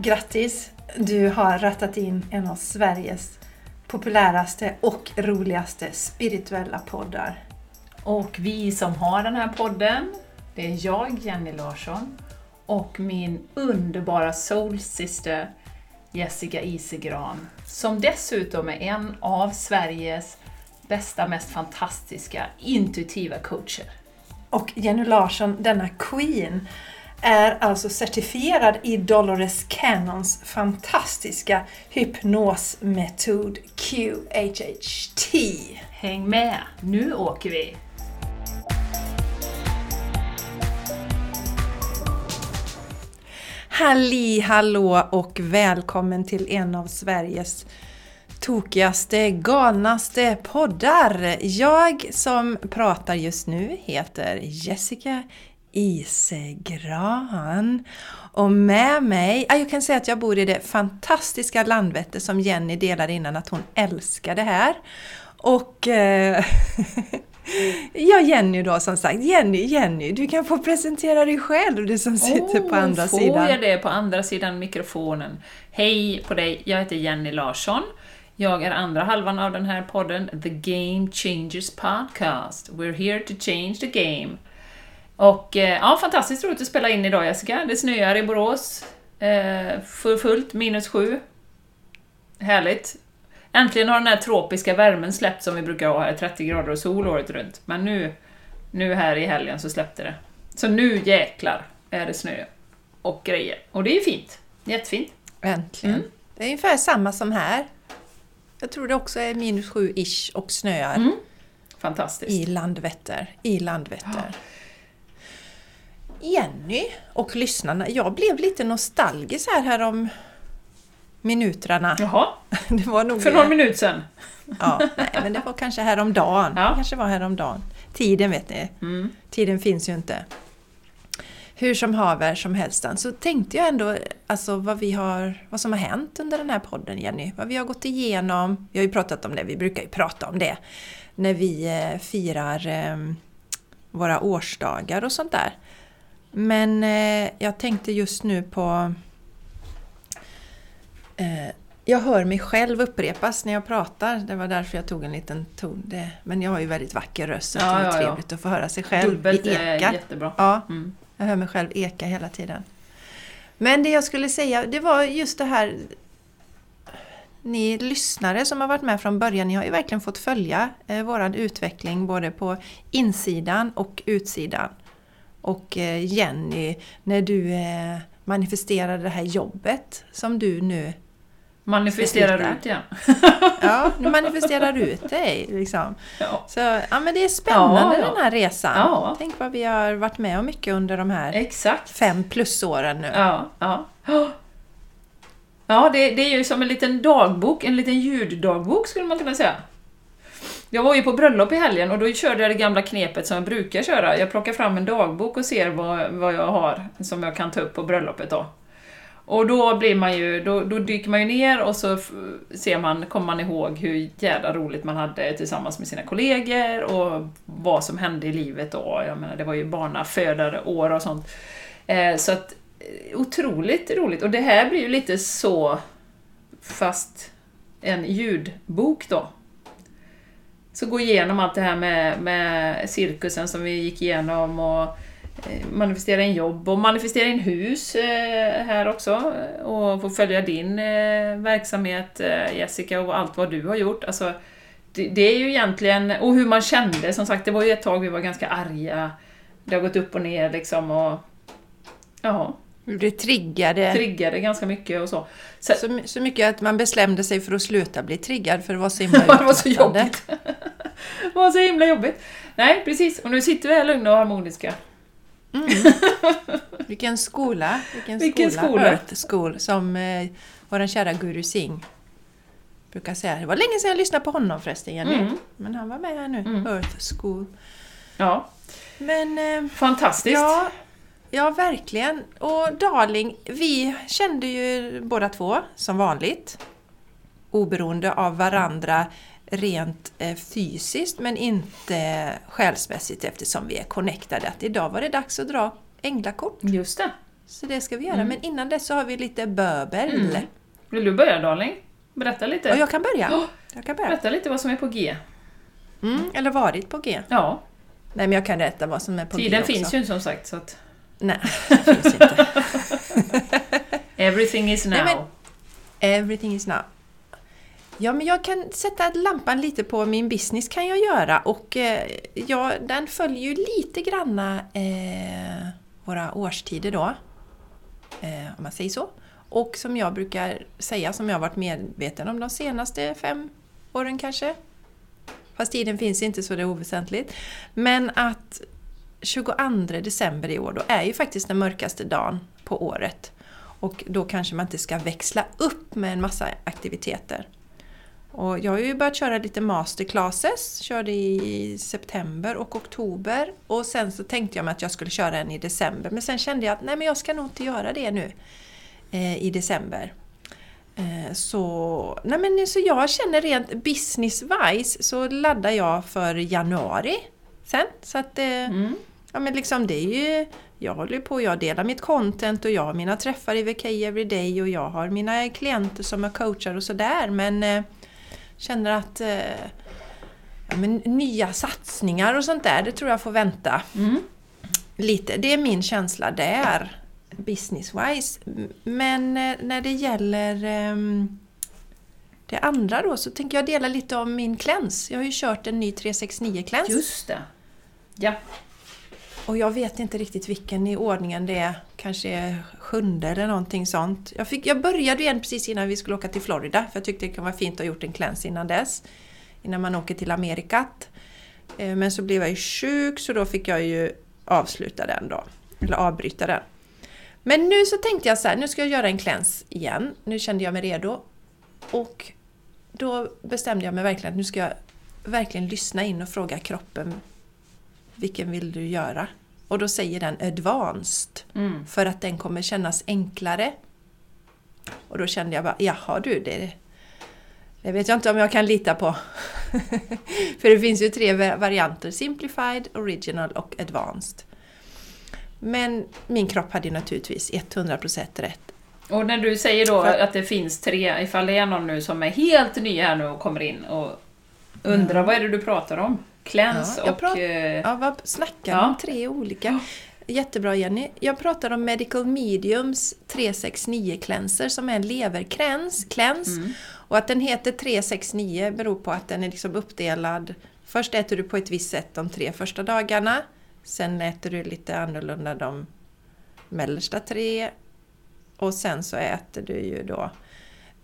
Grattis! Du har rattat in en av Sveriges populäraste och roligaste spirituella poddar. Och vi som har den här podden, det är jag, Jenny Larsson, och min underbara soulsyster Jessica Isegran, som dessutom är en av Sveriges bästa, mest fantastiska intuitiva coacher. Och Jenny Larsson, denna Queen, är alltså certifierad i Dolores Cannons fantastiska hypnosmetod QHHT. Häng med, nu åker vi! Halli hallå och välkommen till en av Sveriges tokigaste, galnaste poddar. Jag som pratar just nu heter Jessica Isegran. Och med mig, jag kan säga att jag bor i det fantastiska Landvetter som Jenny delade innan att hon älskar det här. Och eh, Ja, Jenny då som sagt. Jenny, Jenny, du kan få presentera dig själv, du som sitter oh, på andra får sidan. Får jag det på andra sidan mikrofonen? Hej på dig, jag heter Jenny Larsson. Jag är andra halvan av den här podden, The Game Changers Podcast. We're here to change the game. Och eh, ja, fantastiskt roligt att spela in idag Jessica. Det snöar i Borås. Eh, för fullt, minus sju. Härligt. Äntligen har den här tropiska värmen släppt som vi brukar ha här, 30 grader och sol året runt. Men nu, nu här i helgen så släppte det. Så nu jäklar är det snö och grejer. Och det är ju fint. Jättefint. Äntligen. Mm. Det är ungefär samma som här. Jag tror det också är minus sju ish och snöar. Mm. Fantastiskt. I Landvetter. I Landvetter. Ja. Jenny och lyssnarna, jag blev lite nostalgisk här, här om minuterna. Jaha, det var nog för någon minut sedan. Ja, nej, men det var kanske häromdagen. Ja. Det kanske var häromdagen. Tiden vet ni, mm. tiden finns ju inte. Hur som haver som helst så tänkte jag ändå alltså vad, vi har, vad som har hänt under den här podden Jenny. Vad vi har gått igenom. Vi har ju pratat om det, vi brukar ju prata om det när vi eh, firar eh, våra årsdagar och sånt där. Men eh, jag tänkte just nu på Eh, jag hör mig själv upprepas när jag pratar. Det var därför jag tog en liten ton. Men jag har ju väldigt vacker röst så ja, det är ja, trevligt ja. att få höra sig själv Dubbelt eka. är jättebra. Ja, mm. jag hör mig själv eka hela tiden. Men det jag skulle säga, det var just det här ni lyssnare som har varit med från början, ni har ju verkligen fått följa eh, våran utveckling både på insidan och utsidan. Och eh, Jenny, när du eh, manifesterade det här jobbet som du nu Manifesterar ut ja. ja, du manifesterar ut dig. Liksom. Ja. Så ja, men det är spännande ja, ja. den här resan. Ja. Tänk vad vi har varit med om mycket under de här Exakt. fem plusåren nu. Ja, ja. ja det, det är ju som en liten dagbok, en liten ljuddagbok skulle man kunna säga. Jag var ju på bröllop i helgen och då körde jag det gamla knepet som jag brukar köra. Jag plockar fram en dagbok och ser vad, vad jag har som jag kan ta upp på bröllopet då. Och då blir man ju, då, då dyker man ju ner och så ser man, kommer man ihåg hur jävla roligt man hade tillsammans med sina kollegor och vad som hände i livet då. Jag menar, det var ju barnafödare-år och sånt. Eh, så att, eh, otroligt roligt. Och det här blir ju lite så, fast en ljudbok då. Så gå igenom allt det här med, med cirkusen som vi gick igenom och eh, manifestera in jobb och manifestera in hus eh, här också och få följa din eh, verksamhet Jessica och allt vad du har gjort. Alltså, det, det, är ju egentligen, och hur man kände, som sagt det var ju ett tag vi var ganska arga. Det har gått upp och ner liksom och... Ja. Det triggade. Triggade ganska mycket och så. Så, så, så mycket att man bestämde sig för att sluta bli triggad för det var så himla Det var så jobbigt. det var så himla jobbigt. Nej, precis. Och nu sitter vi här lugna och harmoniska. Mm. Vilken skola! Vilken, Vilken skola! skola. Earth School som eh, vår kära Guru Singh brukar säga. Det var länge sedan jag lyssnade på honom förresten, Jenny. Mm. Men han var med här nu. Mm. Earth School. Ja. Men, eh, Fantastiskt! Ja, ja, verkligen. Och Darling, vi kände ju båda två, som vanligt, oberoende av varandra, rent eh, fysiskt men inte själsmässigt eftersom vi är connectade. Att idag var det dags att dra änglakort. Just det. Så det ska vi göra. Men innan dess så har vi lite böbel. Mm. Vill du börja darling? Berätta lite. Ja, jag kan börja. Ja. Jag kan börja. Berätta lite vad som är på G. Mm, eller varit på G. Ja, Nej, men jag kan berätta vad som är på G tiden också. finns ju som sagt så att Nej, det finns inte. everything is now. Nej, men- Everything is now. Ja, men jag kan sätta lampan lite på min business kan jag göra och eh, ja, den följer ju lite granna eh, våra årstider då. Eh, om man säger så. Och som jag brukar säga, som jag har varit medveten om de senaste fem åren kanske. Fast tiden finns inte så det är oväsentligt. Men att 22 december i år då är ju faktiskt den mörkaste dagen på året. Och då kanske man inte ska växla upp med en massa aktiviteter. Och jag har ju börjat köra lite masterclasses, körde i september och oktober. Och sen så tänkte jag mig att jag skulle köra en i december. Men sen kände jag att nej men jag ska nog inte göra det nu eh, i december. Eh, så, nej men, så jag känner rent business-wise så laddar jag för januari sen. Så att, eh, Mm. Ja men liksom det är ju, jag håller på, jag delar mitt content och jag har mina träffar i VK Everyday och jag har mina klienter som jag coachar och sådär men eh, känner att eh, ja, men nya satsningar och sånt där, det tror jag får vänta Mm. lite. Det är min känsla där, business-wise. Men eh, när det gäller ehm, det andra då så tänker jag dela lite om min cleanse. Jag har ju kört en ny 369 cleanse. Just det. Ja. Och jag vet inte riktigt vilken i ordningen det är. Kanske sjunde eller någonting sånt. Jag, fick, jag började igen precis innan vi skulle åka till Florida. För jag tyckte det kan vara fint att ha gjort en cleanse innan dess. Innan man åker till Amerikat. Eh, men så blev jag ju sjuk så då fick jag ju avsluta den då. Eller avbryta den. Men nu så tänkte jag så här, nu ska jag göra en cleanse igen. Nu kände jag mig redo. Och då bestämde jag mig verkligen att nu ska jag verkligen lyssna in och fråga kroppen vilken vill du göra? Och då säger den advanced Mm. för att den kommer kännas enklare. Och då kände jag bara, jaha du, det, det vet jag inte om jag kan lita på. för det finns ju tre va- varianter, simplified, original och advanced. Men min kropp hade naturligtvis 100% rätt. Och när du säger då För- att det finns tre, ifall det är någon nu som är helt ny här nu och kommer in och undrar vad är det du pratar om? Cleanse Ja, och... prat- eh, Ja, vad snackar Ja. om? Tre olika. Jättebra Jenny. Jag pratar om Medical Mediums 369 cleanser som är en levercleanse. Cleanse. Mm. Och att den heter 369 beror på att den är liksom uppdelad. Först äter du på ett visst sätt de tre första dagarna. Sen äter du lite annorlunda de mellersta tre. Och sen så äter du ju då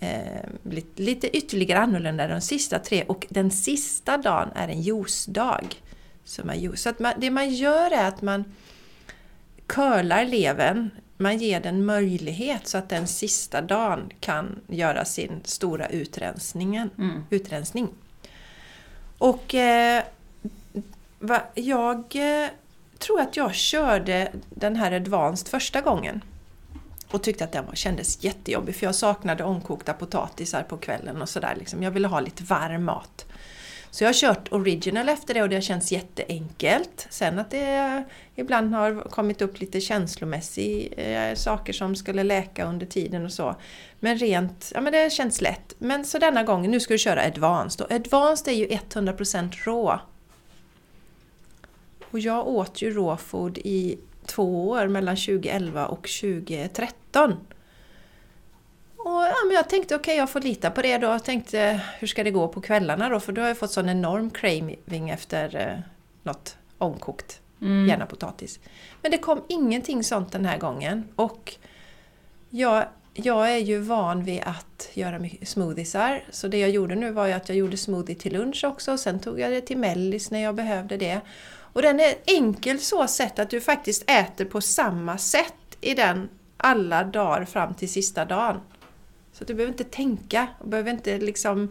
eh, lite, lite ytterligare annorlunda de sista tre. Och den sista dagen är en juicedag. Juice. så att man, det man gör är att man curlar levern. Man ger den möjlighet så att den sista dagen kan göra sin stora utrensningen, Mm. utrensning. Och eh, va, jag eh, tror att jag körde den här Advanced första gången och tyckte att den var, kändes jättejobbig för jag saknade omkokta potatisar på kvällen och sådär. Liksom. Jag ville ha lite varm mat. Så jag har kört original efter det och det har känts jätteenkelt. Sen att det ibland har kommit upp lite känslomässiga eh, saker som skulle läka under tiden och så. Men rent, ja men det känns lätt. Men så denna gången, nu ska du köra advanced och advanced är ju 100% rå. Och jag åt ju råfod i två år, mellan 2011 och 2013. Och ja, men jag tänkte okej, jag får lita på det då. Jag tänkte hur ska det gå på kvällarna då? För då har jag fått sån enorm craving efter eh, något omkokt, Mm. gärna potatis. Men det kom ingenting sånt den här gången. Och jag, jag är ju van vid att göra smoothiesar. Så det jag gjorde nu var ju att jag gjorde smoothie till lunch också. Sen tog jag det till mellis när jag behövde det. Och den är enkel så sätt att du faktiskt äter på samma sätt i den alla dagar fram till sista dagen. Så du behöver inte tänka och behöver inte liksom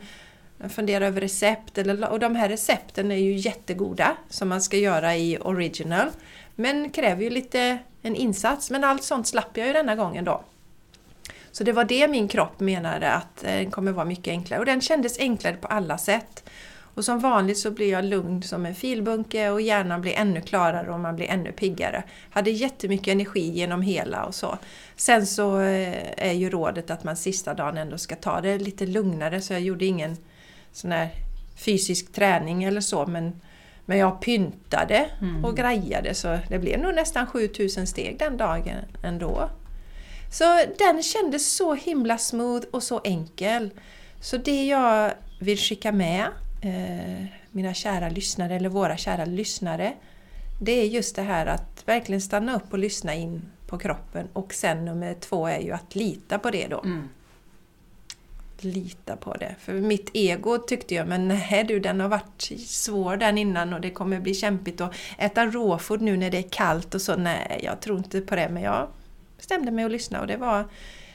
fundera över recept. Eller, och de här recepten är ju jättegoda som man ska göra i original. Men kräver ju lite en insats. Men allt sånt slapp jag ju denna gången då. Så det var det min kropp menade att den kommer vara mycket enklare. Och den kändes enklare på alla sätt. Och som vanligt så blir jag lugn som en filbunke och hjärnan blir ännu klarare och man blir ännu piggare. Hade jättemycket energi genom hela och så. Sen så eh, är ju rådet att man sista dagen ändå ska ta det lite lugnare så jag gjorde ingen sån här fysisk träning eller så men, men jag pyntade mm. och grejade så det blev nog nästan 7000 steg den dagen ändå. Så den kändes så himla smooth och så enkel. Så det jag vill skicka med eh, mina kära lyssnare, eller våra kära lyssnare, det är just det här att verkligen stanna upp och lyssna in på kroppen. Och sen nummer två är ju att lita på det då. Mm. Lita på det. För mitt ego tyckte jag, men nej du, den har varit svår den innan och det kommer bli kämpigt att äta råfod nu när det är kallt och så. Nej, jag tror inte på det, men jag bestämde mig att lyssna och det var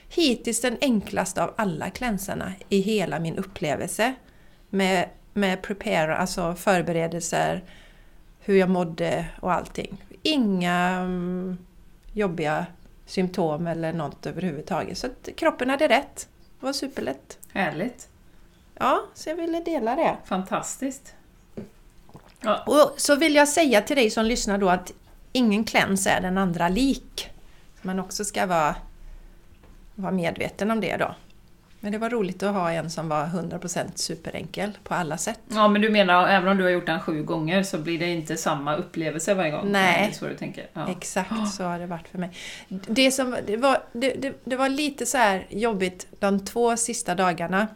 hittills den enklaste av alla klänsarna i hela min upplevelse. Med, med prepare, alltså förberedelser, hur jag mådde och allting. Inga um, jobbiga symptom eller något överhuvudtaget. Så att kroppen hade rätt. Det var superlätt. Härligt! Ja, så jag ville dela det. Fantastiskt! Ja. Och så vill jag säga till dig som lyssnar då att ingen kläns är den andra lik. Man också ska vara, vara medveten om det då. Men det var roligt att ha en som var 100% superenkel på alla sätt. Ja, men du menar även om du har gjort den sju gånger så blir det inte samma upplevelse varje gång? Nej, så du tänker. Ja. exakt så har det varit för mig. Det, som, det, var, det, det, det var lite så här jobbigt de två sista dagarna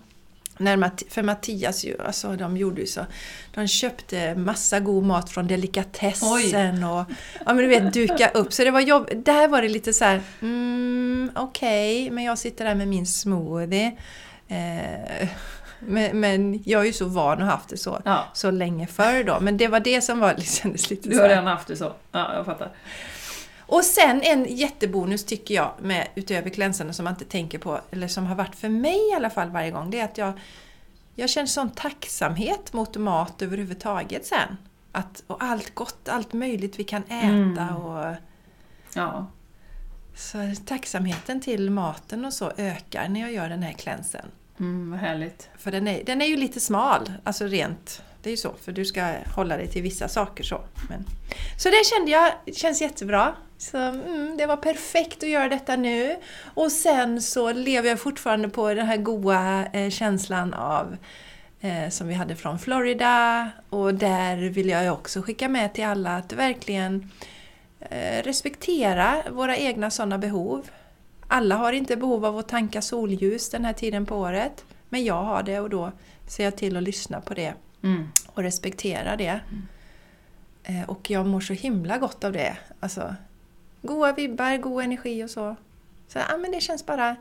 när, för Mattias ju, alltså de gjorde ju så. De köpte massa god mat från delikatessen och ja, men du vet, duka upp. Så det var jobb, där var det lite så här, mm, okej, okay, men jag sitter där med min smoothie. Eh, men, men, jag är ju så van ha haft det så, ja. så länge förr då. Men det var det som var, kändes lite Du har redan haft det så, ja jag fattar. Och sen en jättebonus tycker jag, med, utöver klänsarna som man inte tänker på, eller som har varit för mig i alla fall varje gång, det är att jag, jag känner sån tacksamhet mot mat överhuvudtaget sen. Att, och allt gott, allt möjligt vi kan äta mm. och... Ja. Så tacksamheten till maten och så ökar när jag gör den här klänsen. Mm, vad härligt. För den är, den är ju lite smal, alltså rent det är ju så, för du ska hålla dig till vissa saker så. Men, så det kände jag känns jättebra. Så mm, det var perfekt att göra detta nu. Och sen så lever jag fortfarande på den här goa eh, känslan av eh, som vi hade från Florida. Och där vill jag också skicka med till alla att verkligen eh, respektera våra egna sådana behov. Alla har inte behov av att tanka solljus den här tiden på året. Men jag har det och då ser jag till att lyssna på det mm. och respektera det. Mm. Eh, och jag mår så himla gott av det. Alltså, goa vibbar, god energi och så. Så ja, men det känns bara...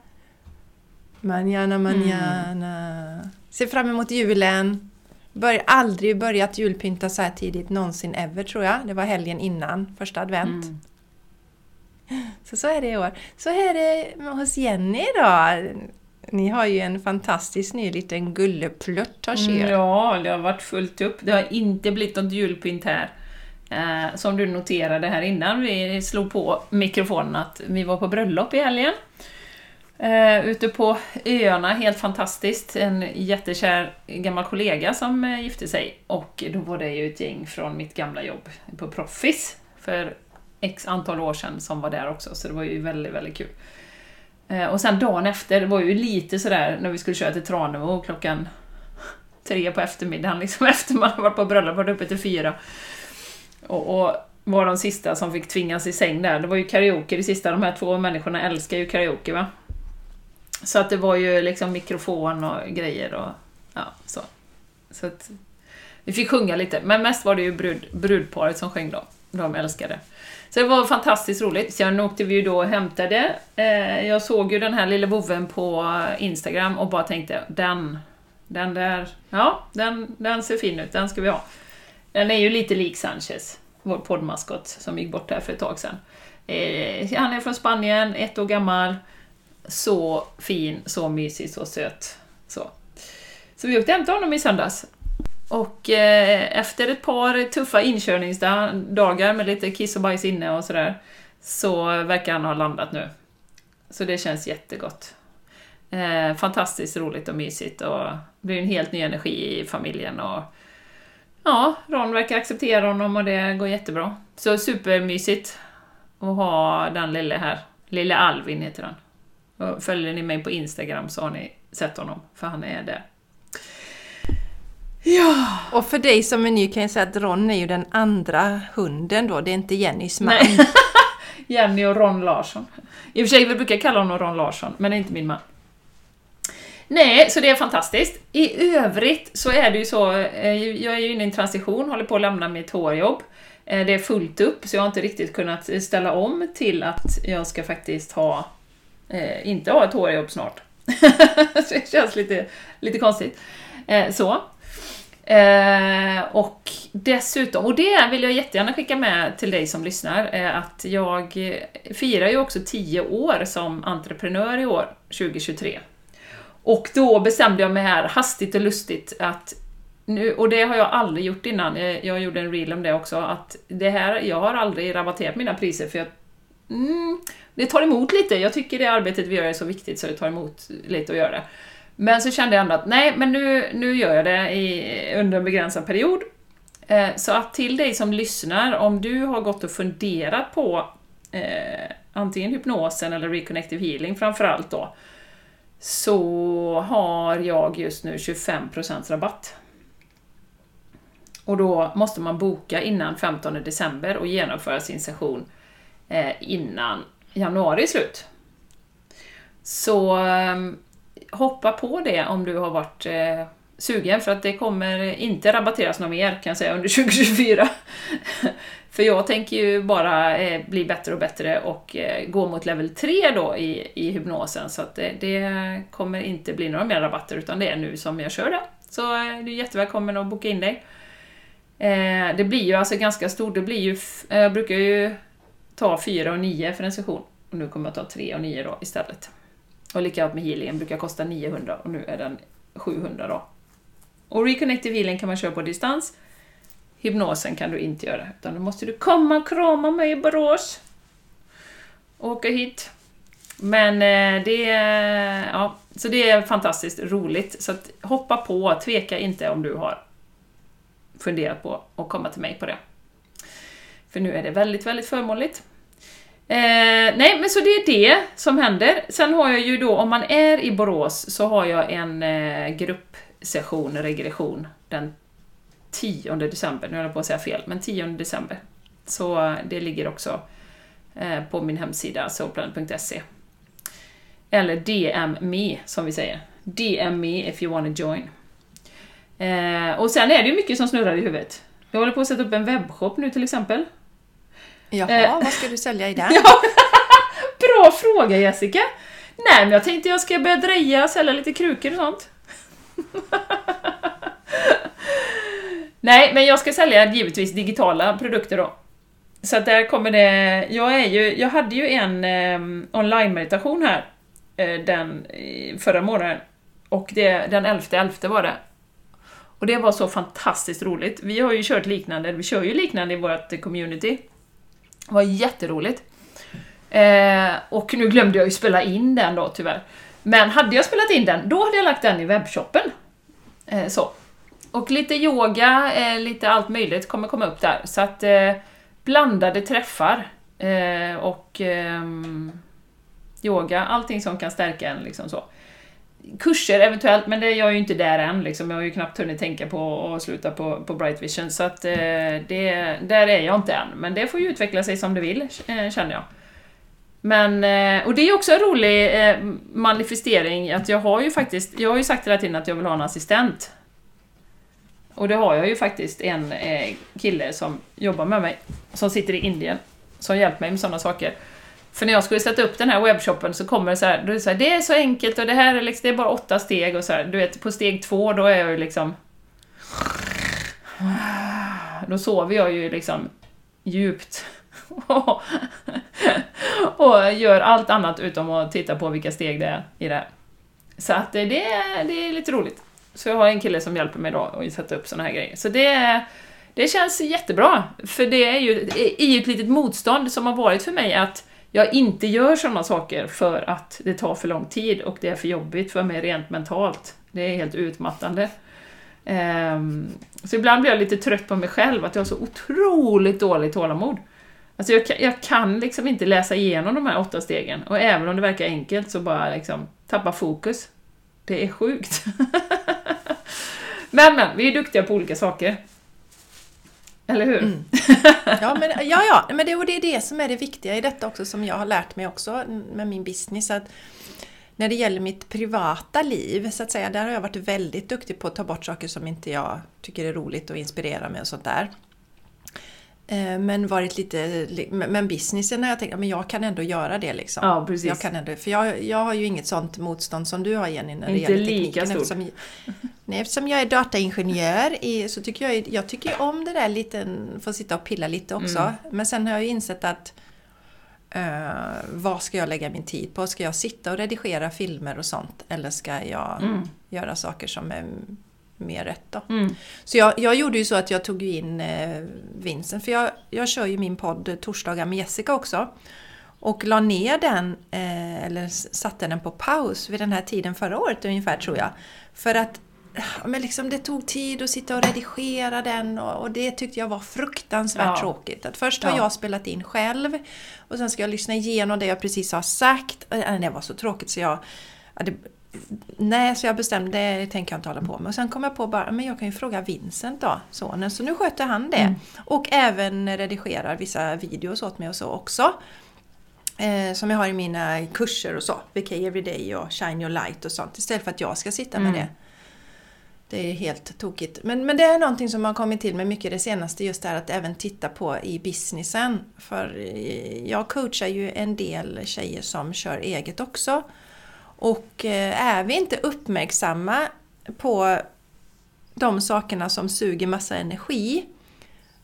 Manjana, manjana. Mm. Ser fram emot julen. Bör, aldrig börjat julpynta så här tidigt någonsin ever tror jag. Det var helgen innan första advent. Mm. Så så är det i år. Så är det hos Jenny då. Ni har ju en fantastisk ny liten gulleplutt hos er. Mm, ja, det har varit fullt upp. Det har inte blivit något julpynt här. Eh, som du noterade här innan vi slog på mikrofonen att vi var på bröllop i helgen. Eh, ute på öarna, helt fantastiskt. En jättekär gammal kollega som eh, gifte sig. Och då var det ju ett gäng från mitt gamla jobb på Proffis för x antal år sedan som var där också, så det var ju väldigt, väldigt kul. Eh, och sen dagen efter, det var ju lite sådär när vi skulle köra till Tranemo klockan tre på eftermiddagen, liksom efter man varit på bröllop, varit uppe till fyra. Och, och var de sista som fick tvingas i säng där. Det var ju karaoke det sista, de här två människorna älskar ju karaoke va. Så att det var ju liksom mikrofon och grejer och ja, så. Så att vi fick sjunga lite, men mest var det ju brud, brudparet som sjöng då. De älskade. Så det var fantastiskt roligt. Sen åkte vi ju då och hämtade. Eh, jag såg ju den här lilla boven på Instagram och bara tänkte, den, den där, ja, den, den ser fin ut, den ska vi ha. Den är ju lite lik Sanchez, vår poddmaskot som gick bort här för ett tag sedan. Eh, han är från Spanien, ett år gammal. Så fin, så mysig, så söt. Så, så vi åkte och hämtade honom i söndags. Och eh, efter ett par tuffa inkörningsdagar med lite kiss och bajs inne och sådär, så verkar han ha landat nu. Så det känns jättegott. Eh, fantastiskt roligt och mysigt och det blir en helt ny energi i familjen och ja, Ron verkar acceptera honom och det går jättebra. Så supermysigt att ha den lille här. Lille Alvin heter han. Och följer ni mig på Instagram så har ni sett honom, för han är där. Ja! Och för dig som är ny kan jag säga att Ron är ju den andra hunden då, det är inte Jennys man. Nej. Jenny och Ron Larsson. I och för sig, vi brukar kalla honom Ron Larsson, men det är inte min man. Nej, så det är fantastiskt. I övrigt så är det ju så, eh, jag är ju inne i en transition, håller på att lämna mitt hårjobb. Eh, det är fullt upp, så jag har inte riktigt kunnat eh, ställa om till att jag ska faktiskt ha, eh, inte ha ett hårjobb snart. så det känns lite, lite konstigt. så. Eh, och dessutom, och det vill jag jättegärna skicka med till dig som lyssnar, eh, att jag firar ju också 10 år som entreprenör i år, 2023. Och då bestämde jag mig här hastigt och lustigt att nu, och det har jag aldrig gjort innan, eh, jag, gjorde en reel om det också, att det här, jag har aldrig rabatterat mina priser för jag mm, det tar emot lite, jag tycker det arbetet vi gör är så viktigt så det tar emot lite att göra det. Men så kände jag ändå att nej, men nu, nu gör jag det i, under en begränsad period. Eh, så att till dig som lyssnar, om du har gått och funderat på eh, antingen hypnosen eller reconnective healing framförallt då, så har jag just nu 25% rabatt. Och då måste man boka innan 15 december och genomföra sin session eh, innan januari slut. Så ehm, hoppa på det om du har varit eh, sugen, för att det kommer inte rabatteras något mer kan jag säga under 2024 för jag tänker ju bara eh, bli bättre och bättre och eh, gå mot level 3 då i, i hypnosen, så att det, det, kommer inte bli några mer rabatter, utan det är nu som jag kör det. Så eh, du är jättevälkommen att boka in dig. Eh, det blir ju alltså ganska stort, det blir ju, eh, jag brukar ju ta 4 och 9 för en session, och nu kommer jag ta 3 och 9 då istället. Och likadant med healingen, brukar kosta 900 och nu är den 700 då. Och Reconnective Healing kan man köra på distans. Hypnosen kan du inte göra, utan då måste du komma och krama mig i Borås. åka hit. Men eh, det, ja, så det är fantastiskt roligt, så att hoppa på, tveka inte om du har funderat på att komma till mig på det. För nu är det väldigt, väldigt förmånligt. Eh, nej, men så det är det som händer. Sen har jag ju då, om man är i Borås, så har jag en eh, gruppsession, regression, den 10 december. Nu höll jag på att säga fel, men 10 december. Så eh, det ligger också eh, på min hemsida, soulplanet.se. Eller DM me, som vi säger. DM me if you wanna join. Eh, och sen är det ju mycket som snurrar i huvudet. Jag håller på att sätta upp en webbshop nu till exempel. Jaha, eh. vad ska du sälja i den? ja, bra fråga Jessica! Nej, men jag tänkte jag ska börja dreja, sälja lite krukor och sånt. Nej, men jag ska sälja givetvis digitala produkter då. Så att där kommer det... Jag, är ju, jag hade ju en eh, online-meditation här eh, den förra månaden. Och det, den 11.11 var det. Och det var så fantastiskt roligt. Vi har ju kört liknande, vi kör ju liknande i vårt community. Det var jätteroligt. Eh, och nu glömde jag ju spela in den då tyvärr. Men hade jag spelat in den, då hade jag lagt den i webbshoppen. Eh, så. Och lite yoga, eh, lite allt möjligt kommer komma upp där. Så att eh, blandade träffar eh, och eh, yoga, allting som kan stärka en liksom så kurser eventuellt, men det är jag ju inte där än. Liksom. Jag har ju knappt hunnit tänka på att sluta på, på Bright Vision, så att, eh, det, där är jag inte än. Men det får ju utveckla sig som det vill, eh, känner jag. Men, eh, och det är också en rolig eh, manifestering, att jag har ju faktiskt, jag har ju sagt hela tiden att jag vill ha en assistent. Och det har jag ju faktiskt en eh, kille som jobbar med mig, som sitter i Indien, som hjälper mig med sådana saker. För när jag skulle sätta upp den här webbshoppen så kommer det så här, då är det, så här, det är så enkelt och det här är, liksom, det är bara åtta steg och så här, du vet, på steg två då är jag ju liksom... Då sover jag ju liksom djupt. och gör allt annat utom att titta på vilka steg det är i det här. Så att det, det är lite roligt. Så jag har en kille som hjälper mig då att sätta upp såna här grejer. Så det, det känns jättebra, för det är ju i ett litet motstånd som har varit för mig att jag inte gör sådana saker för att det tar för lång tid och det är för jobbigt för mig rent mentalt. Det är helt utmattande. Ehm, så ibland blir jag lite trött på mig själv, att jag har så otroligt dåligt tålamod. Alltså jag, jag kan liksom inte läsa igenom de här åtta stegen, och även om det verkar enkelt så bara liksom tappa fokus. Det är sjukt. men, men, vi är duktiga på olika saker. Eller hur? Mm. Ja, men, ja, ja, men det, och det är det som är det viktiga i detta också, som jag har lärt mig också med min business. att när det gäller mitt privata liv, så att säga, där har jag varit väldigt duktig på att ta bort saker som inte jag tycker är roligt och inspirera mig och sånt där. Eh, men varit lite, men businessen har jag tänkt, men jag kan ändå göra det liksom. Ja, precis. Jag kan ändå, för jag, jag har ju inget sånt motstånd som du har Jenny när det Inte gäller tekniken. Lika stort. eftersom, nej, eftersom jag är dataingenjör i, så tycker jag, jag tycker om det där lite, få sitta och pilla lite också. Mm. Men sen har jag ju insett att Uh, vad ska jag lägga min tid på? Ska jag sitta och redigera filmer och sånt? Eller ska jag mm. göra saker som är mer rätt då? Mm. Så jag, jag, gjorde ju så att jag tog in eh, Vincent, för jag, jag kör ju min podd Torsdagar med Jessica också. Och la ner den, eh, eller satte den på paus vid den här tiden förra året ungefär tror jag. För att men liksom det tog tid att sitta och redigera den och, och det tyckte jag var fruktansvärt ja. tråkigt. Att först har ja. jag spelat in själv och sen ska jag lyssna igenom det jag precis har sagt. Det var så tråkigt så jag... Det, nej, så jag bestämde det tänker jag inte hålla på med. Och sen kom jag på bara, men jag kan ju fråga Vincent då, sonen. Så nu sköter han det. Mm. Och även redigerar vissa videos åt mig och så också. Eh, som jag har i mina kurser och så. VK Everyday och Shine Your Light och sånt. Istället för att jag ska sitta med mm. det. Det är helt tokigt. Men, men det är någonting som har kommit till med mycket det senaste, just det här att även titta på i businessen. För jag coachar ju en del tjejer som kör eget också. Och eh, är vi inte uppmärksamma på de sakerna som suger massa energi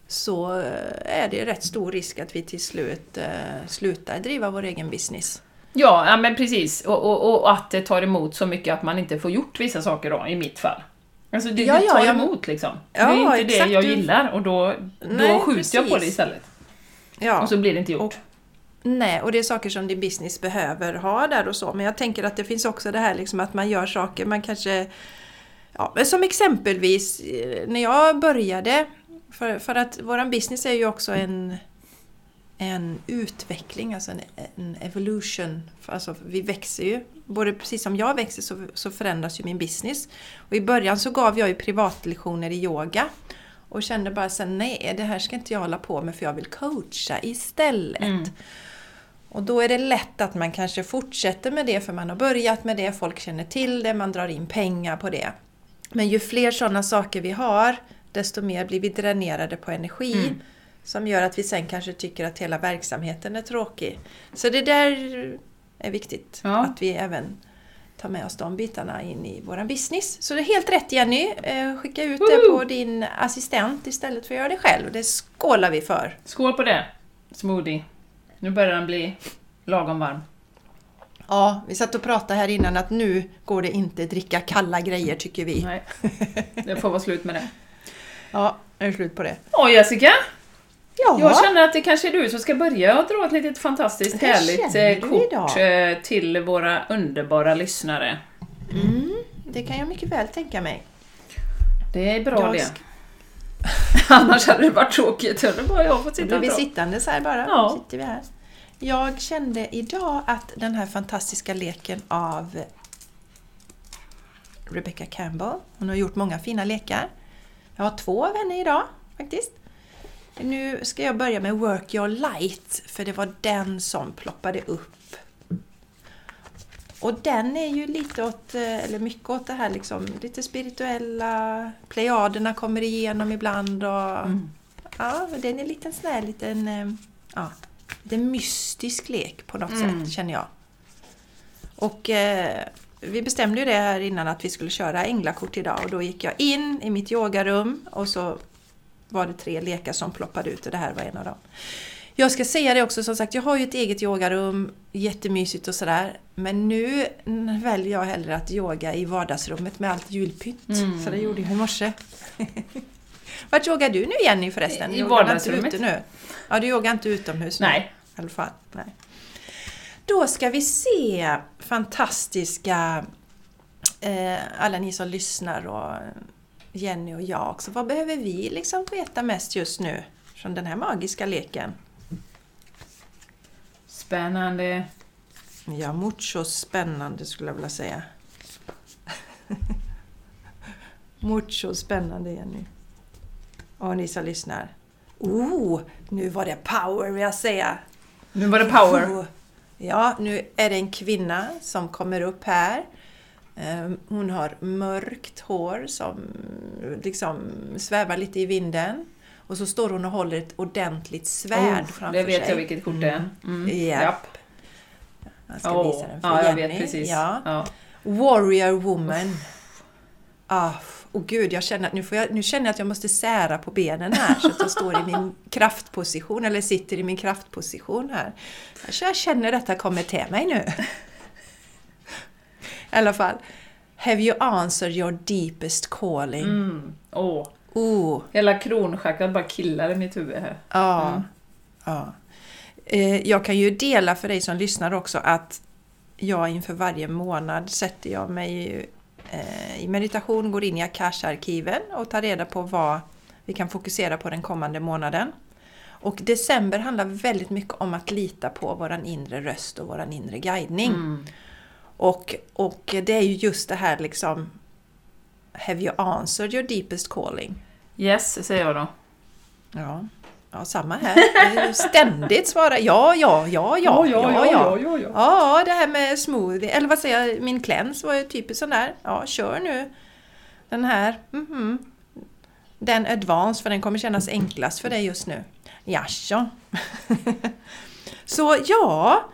så eh, är det rätt stor risk att vi till slut eh, slutar driva vår egen business. Ja, ja men precis. Och, och, och, att det tar emot så mycket att man inte får gjort vissa saker då, i mitt fall. Alltså det, ja, det tar ja, emot liksom. Ja, det är inte exakt, det jag gillar och då, nej, då skjuter precis. jag på det istället. Ja. Och så blir det inte gjort. Och, nej, och det är saker som din business behöver ha där och så. Men jag tänker att det finns också det här liksom att man gör saker, man kanske... Ja, som exempelvis eh, när jag började, för, för att våran business är ju också en en utveckling, alltså en, en evolution. Alltså vi växer ju. Både precis som jag växer så, så förändras ju min business. Och I början så gav jag ju privatlektioner i yoga. Och kände bara sen nej, det här ska inte jag hålla på med för jag vill coacha istället. Mm. Och då är det lätt att man kanske fortsätter med det för man har börjat med det, folk känner till det, man drar in pengar på det. Men ju fler sådana saker vi har, desto mer blir vi dränerade på energi. Mm som gör att vi sen kanske tycker att hela verksamheten är tråkig. Så det där är viktigt, ja. att vi även tar med oss de bitarna in i vår business. Så det är helt rätt Jenny! Eh, skicka ut Woho! det på din assistent istället för att göra det själv. Det skålar vi för! Skål på det! Smoothie! Nu börjar den bli lagom varm. Ja, vi satt och pratade här innan att nu går det inte att dricka kalla grejer tycker vi. Nej, det får vara slut med det. Ja, det är slut på det. Åh Jessica! Ja. Jag känner att det kanske är du som ska börja och dra ett litet fantastiskt härligt eh, kort idag. Eh, till våra underbara lyssnare. Mm, det kan jag mycket väl tänka mig. Det är bra jag det. Annars hade det varit tråkigt. Det bara jag fått sitta Då blir vi sittande så här bara. Ja. Sitter vi här. Jag kände idag att den här fantastiska leken av Rebecca Campbell, hon har gjort många fina lekar. Jag har två av henne idag faktiskt. Nu ska jag börja med Work Your Light, för det var den som ploppade upp. Och den är ju lite åt, eh, eller mycket åt det här liksom, lite spirituella, plejaderna kommer igenom ibland och... Mm. Ja, den är en liten sån här liten, eh, ja, liten mystisk lek på något mm. sätt, känner jag. Och eh, vi bestämde ju det här innan att vi skulle köra änglakort idag och då gick jag in i mitt yogarum och så var det tre lekar som ploppade ut och det här var en av dem. Jag ska säga det också, som sagt, jag har ju ett eget yogarum, jättemysigt och sådär. Men nu väljer jag hellre att yoga i vardagsrummet med allt julpynt. Mm. Så det gjorde jag i morse. Vart yogar du nu Jenny förresten? I vardagsrummet. Ute nu? Ja, du yogar inte utomhus Nej. Nu, I alla fall. Nej. Då ska vi se fantastiska, eh, alla ni som lyssnar och Jenny och jag också. Vad behöver vi liksom veta mest just nu från den här magiska leken? Spännande. Ja, mucho spännande skulle jag vilja säga. mucho spännande Jenny. Och ni som lyssnar. Oh, nu var det power vill jag säga. Nu var det power. Oh. Ja, nu är det en kvinna som kommer upp här. Ehm, Hon har mörkt hår som liksom svävar lite i vinden. Och så står hon och håller ett ordentligt svärd Oh, framför det vet sig. jag vilket kort det är. Mm. Japp. Japp. Jag ska Åh, visa den för ja, jag Jenny. vet precis. Ja. Ja. Warrior woman. Ah, och gud, jag känner att nu, får jag, nu känner jag att jag måste sära på benen här så att jag står i min kraftposition, eller sitter i min kraftposition här. Så jag känner att detta kommer till mig nu. I alla fall. Have you answered your deepest calling? Mm. Åh. Oh, Hela kronchakrat bara killar i mitt huvud här. ja. Mm. ja. Eh, Jag kan ju dela för dig som lyssnar också att jag inför varje månad sätter jag mig eh, i meditation, går in i Akasha-arkiven och tar reda på vad vi kan fokusera på den kommande månaden. Och december handlar väldigt mycket om att lita på våran inre röst och våran inre guidning. Mm. Och, och det är ju just det här liksom Have you answered your deepest calling? Yes, säger jag då. Ja, ja samma här. Ständigt svara ja, ja, ja, ja, ja, ja. ja, ja. Ja, det här med smoothie, eller vad säger jag, min cleanse var ju typiskt sån där. Ja, kör nu den här. mhm. Den advance, för den kommer kännas enklast för dig just nu. Jaså? Så ja,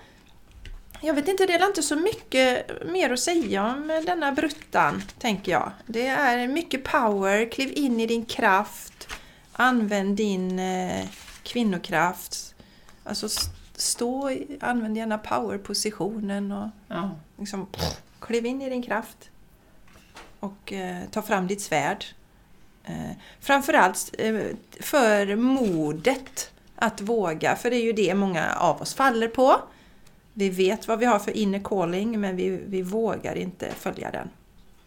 jag vet inte, det är inte så mycket mer att säga om denna bruttan, tänker jag. Det är mycket power, kliv in i din kraft, använd din eh, kvinnokraft. Alltså st- stå, använd gärna powerpositionen och Ja. liksom kliv in i din kraft. Och eh, ta fram ditt svärd. Eh, framförallt eh, för modet att våga, för det är ju det många av oss faller på. Vi vet vad vi har för inner calling men vi, vi vågar inte följa den.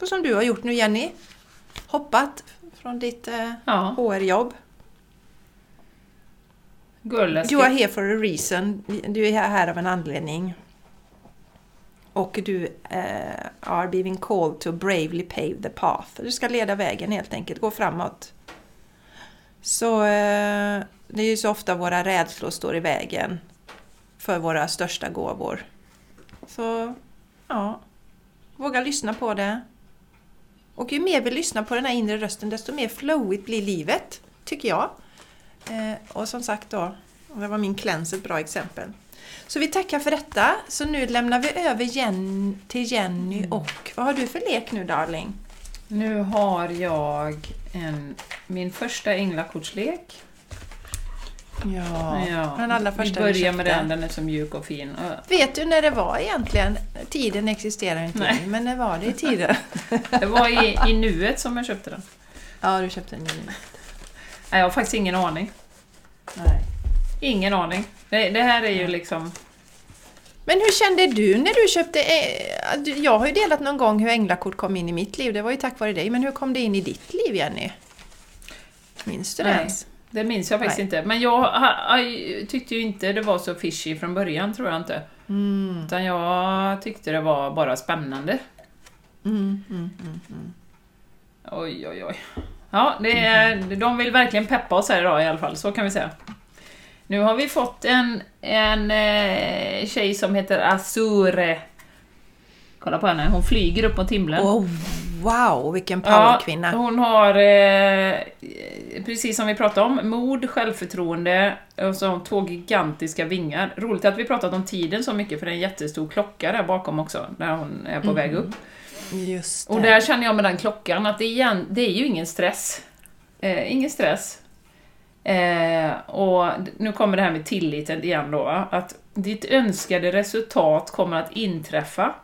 Så som du har gjort nu Jenny. Hoppat från ditt eh, ja. HR-jobb. You are here for a reason. Du är här av en anledning. Och du eh, are being called to bravely pave the path. Du ska leda vägen helt enkelt, gå framåt. Så eh, det är ju så ofta våra rädslor står i vägen för våra största gåvor. Så ja, våga lyssna på det. Och ju mer vi lyssnar på den här inre rösten desto mer flowigt blir livet, tycker jag. Eh, och som sagt då, det var min cleanse ett bra exempel. Så vi tackar för detta. Så nu lämnar vi över Jen till Jenny och vad har du för lek nu darling? Nu har jag en, min första änglakortslek. Ja, Ja. den allra Vi första börjar med den, den är så mjuk och fin. Vet du när det var egentligen? Tiden existerar inte Nej. men när var det i tiden? Det var i, i nuet som jag köpte den. ja, du köpte en ny. Nej, jag har faktiskt ingen aning. Nej. Ingen aning. Det, det här är ju liksom... Men hur kände du när du köpte... Eh, jag har ju delat någon gång hur änglakort kom in i mitt liv, det var ju tack vare dig. Men hur kom det in i ditt liv Jenny? Minns du det ens? Det minns jag faktiskt Nej. inte. Men jag tyckte ju inte det var så fishy från början, tror jag inte. Mm. Utan jag tyckte det var bara spännande. Mm, mm, mm, mm. Oj, oj, oj. Ja, det är, de vill verkligen peppa oss här idag i alla fall, så kan vi säga. Nu har vi fått en, en eh, tjej som heter Azure. Kolla på henne, hon flyger upp mot himlen. Oh, wow, vilken powerkvinna! hon har, eh, precis som vi pratade om, mod, självförtroende och så har hon två gigantiska vingar. Roligt att vi pratat om tiden så mycket, för det är en jättestor klocka där bakom också, där hon är på väg upp. Just det. Och där känner jag med den klockan att det är, igen, det är ju ingen stress. Eh, ingen stress. Eh, och nu kommer det här med tilliten igen då, att ditt önskade resultat kommer att inträffa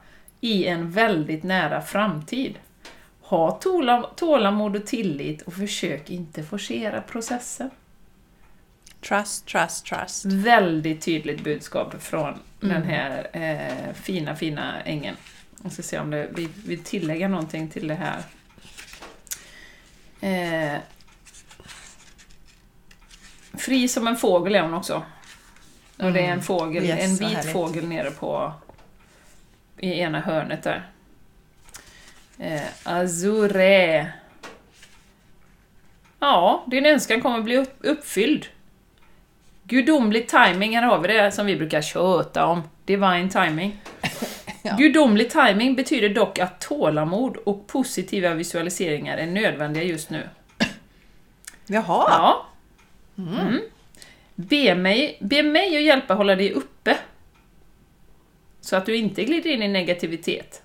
i en väldigt nära framtid. Ha tåla- tålamod och tillit och försök inte forcera processen. Trust, trust, trust. Väldigt tydligt budskap från den Mm. här eh, fina, fina ängeln. Jag ska se om det, vi vill tillägga någonting till det här. Eh, fri som en fågel är hon också. Och det är en fågel, Yes, en vit fågel nere på i ena hörnet där. Eh, Azure. Ja, din önskan kommer bli upp, uppfylld. Gudomlig timing, här har vi det som vi brukar köta om. Divine timing. Ja. Gudomlig timing betyder dock att tålamod och positiva visualiseringar är nödvändiga just nu. Jaha! Ja. Mm. Be, mig, be mig att hjälpa hålla dig uppe. Så att du inte glider in i negativitet.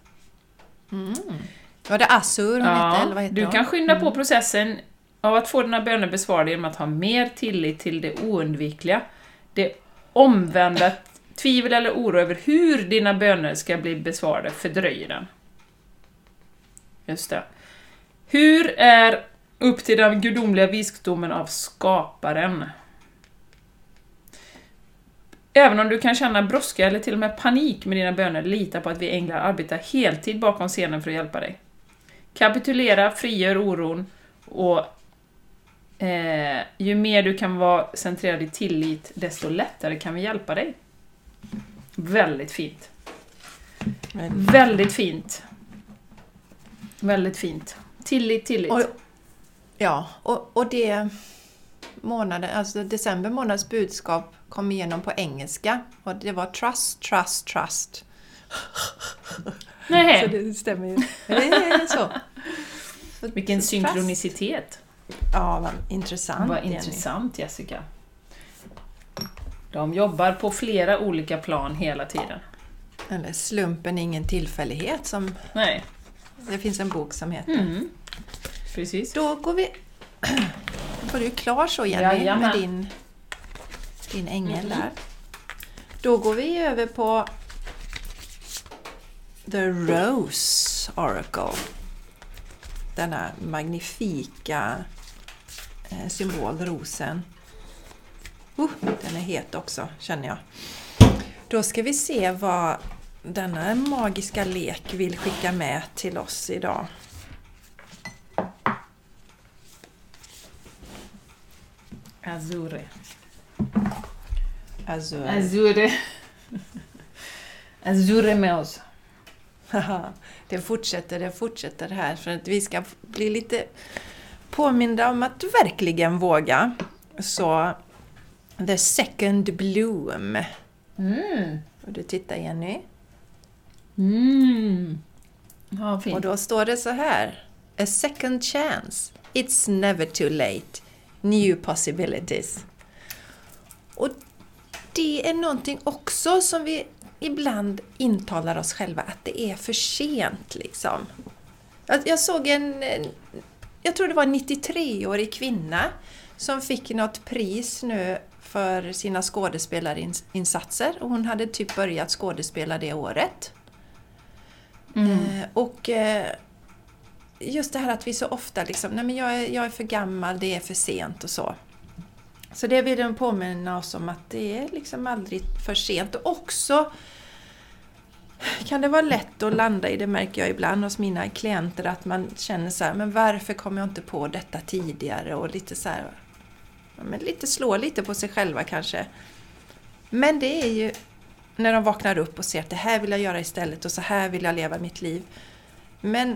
Var det Assur hon hette, eller vad heter du hon? kan skynda på processen av att få dina böner besvarade genom att ha mer tillit till det oundvikliga. Det omvända tvivel eller oro över hur dina böner ska bli besvarade fördröjer den. Just det. Hur är upp till den gudomliga visdomen av skaparen? Även om du kan känna brådska eller till och med panik med dina böner, lita på att vi änglar arbetar heltid bakom scenen för att hjälpa dig. Kapitulera, frigör oron och eh, ju mer du kan vara centrerad i tillit, desto lättare kan vi hjälpa dig. Väldigt fint. Väldigt fint. Väldigt fint. Tillit, tillit. Och, ja, och, och det månaden, alltså december månads budskap kom igenom på engelska och det var trust, trust, trust. Nej, Så det stämmer ju. Det är så. Så- vilken så synkronicitet. Ja, vad intressant. Vad Jenny. intressant Jessica. De jobbar på flera olika plan hela tiden. Eller slumpen är ingen tillfällighet som Nej. det finns en bok som heter. Mm. Precis. Då går vi... Då var du klar så Jenny Jajamän. med din, din ängel där. Då går vi över på The Rose Oracle. Denna magnifika eh, symbol, rosen. Uh, den är het också, känner jag. Då ska vi se vad denna magiska lek vill skicka med till oss idag. Azure. Azure. Azure. Azure med oss. Det fortsätter, det fortsätter här för att vi ska bli lite påminda om att verkligen våga. Så The Second Bloom. Mm. Och du tittar Jenny. Mm. Ja, Och fint. då står det så här. A second chance. It's never too late. New possibilities. Och det är någonting också som vi ibland intalar oss själva att det är för sent liksom. Jag, jag såg en, en- jag tror det var en 93-årig kvinna som fick något pris nu för sina skådespelarinsatser och hon hade typ börjat skådespela det året. Mm. Eh, Och eh, just det här att vi så ofta liksom, nej men jag är, jag är för gammal, det är för sent och så. Så det vill de påminna oss om att det är liksom aldrig för sent. Och också kan det vara lätt att landa i, det märker jag ibland hos mina klienter, att man känner så här, men varför kom jag inte på detta tidigare? Och lite så här, ja, men lite slå lite på sig själva kanske. Men det är ju när de vaknar upp och ser att det här vill jag göra istället och så här vill jag leva mitt liv. Men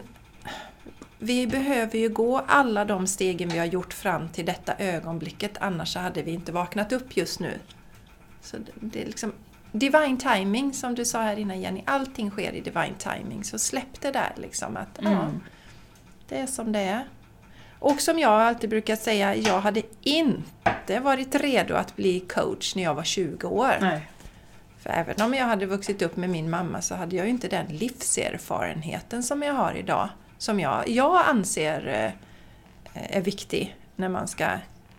vi behöver ju gå alla de stegen vi har gjort fram till detta ögonblicket, annars hade vi inte vaknat upp just nu. Så det- är liksom divine timing som du sa här innan Jenny, allting sker i divine timing. Så släpp det där liksom att ja, Mm. det är som det är. Och som jag alltid brukar säga, jag hade inte varit redo att bli coach när jag var 20 år. Nej. För även om jag hade vuxit upp med min mamma så hade jag ju inte den livserfarenheten som jag har idag. Som jag, jag anser eh, är viktig när man ska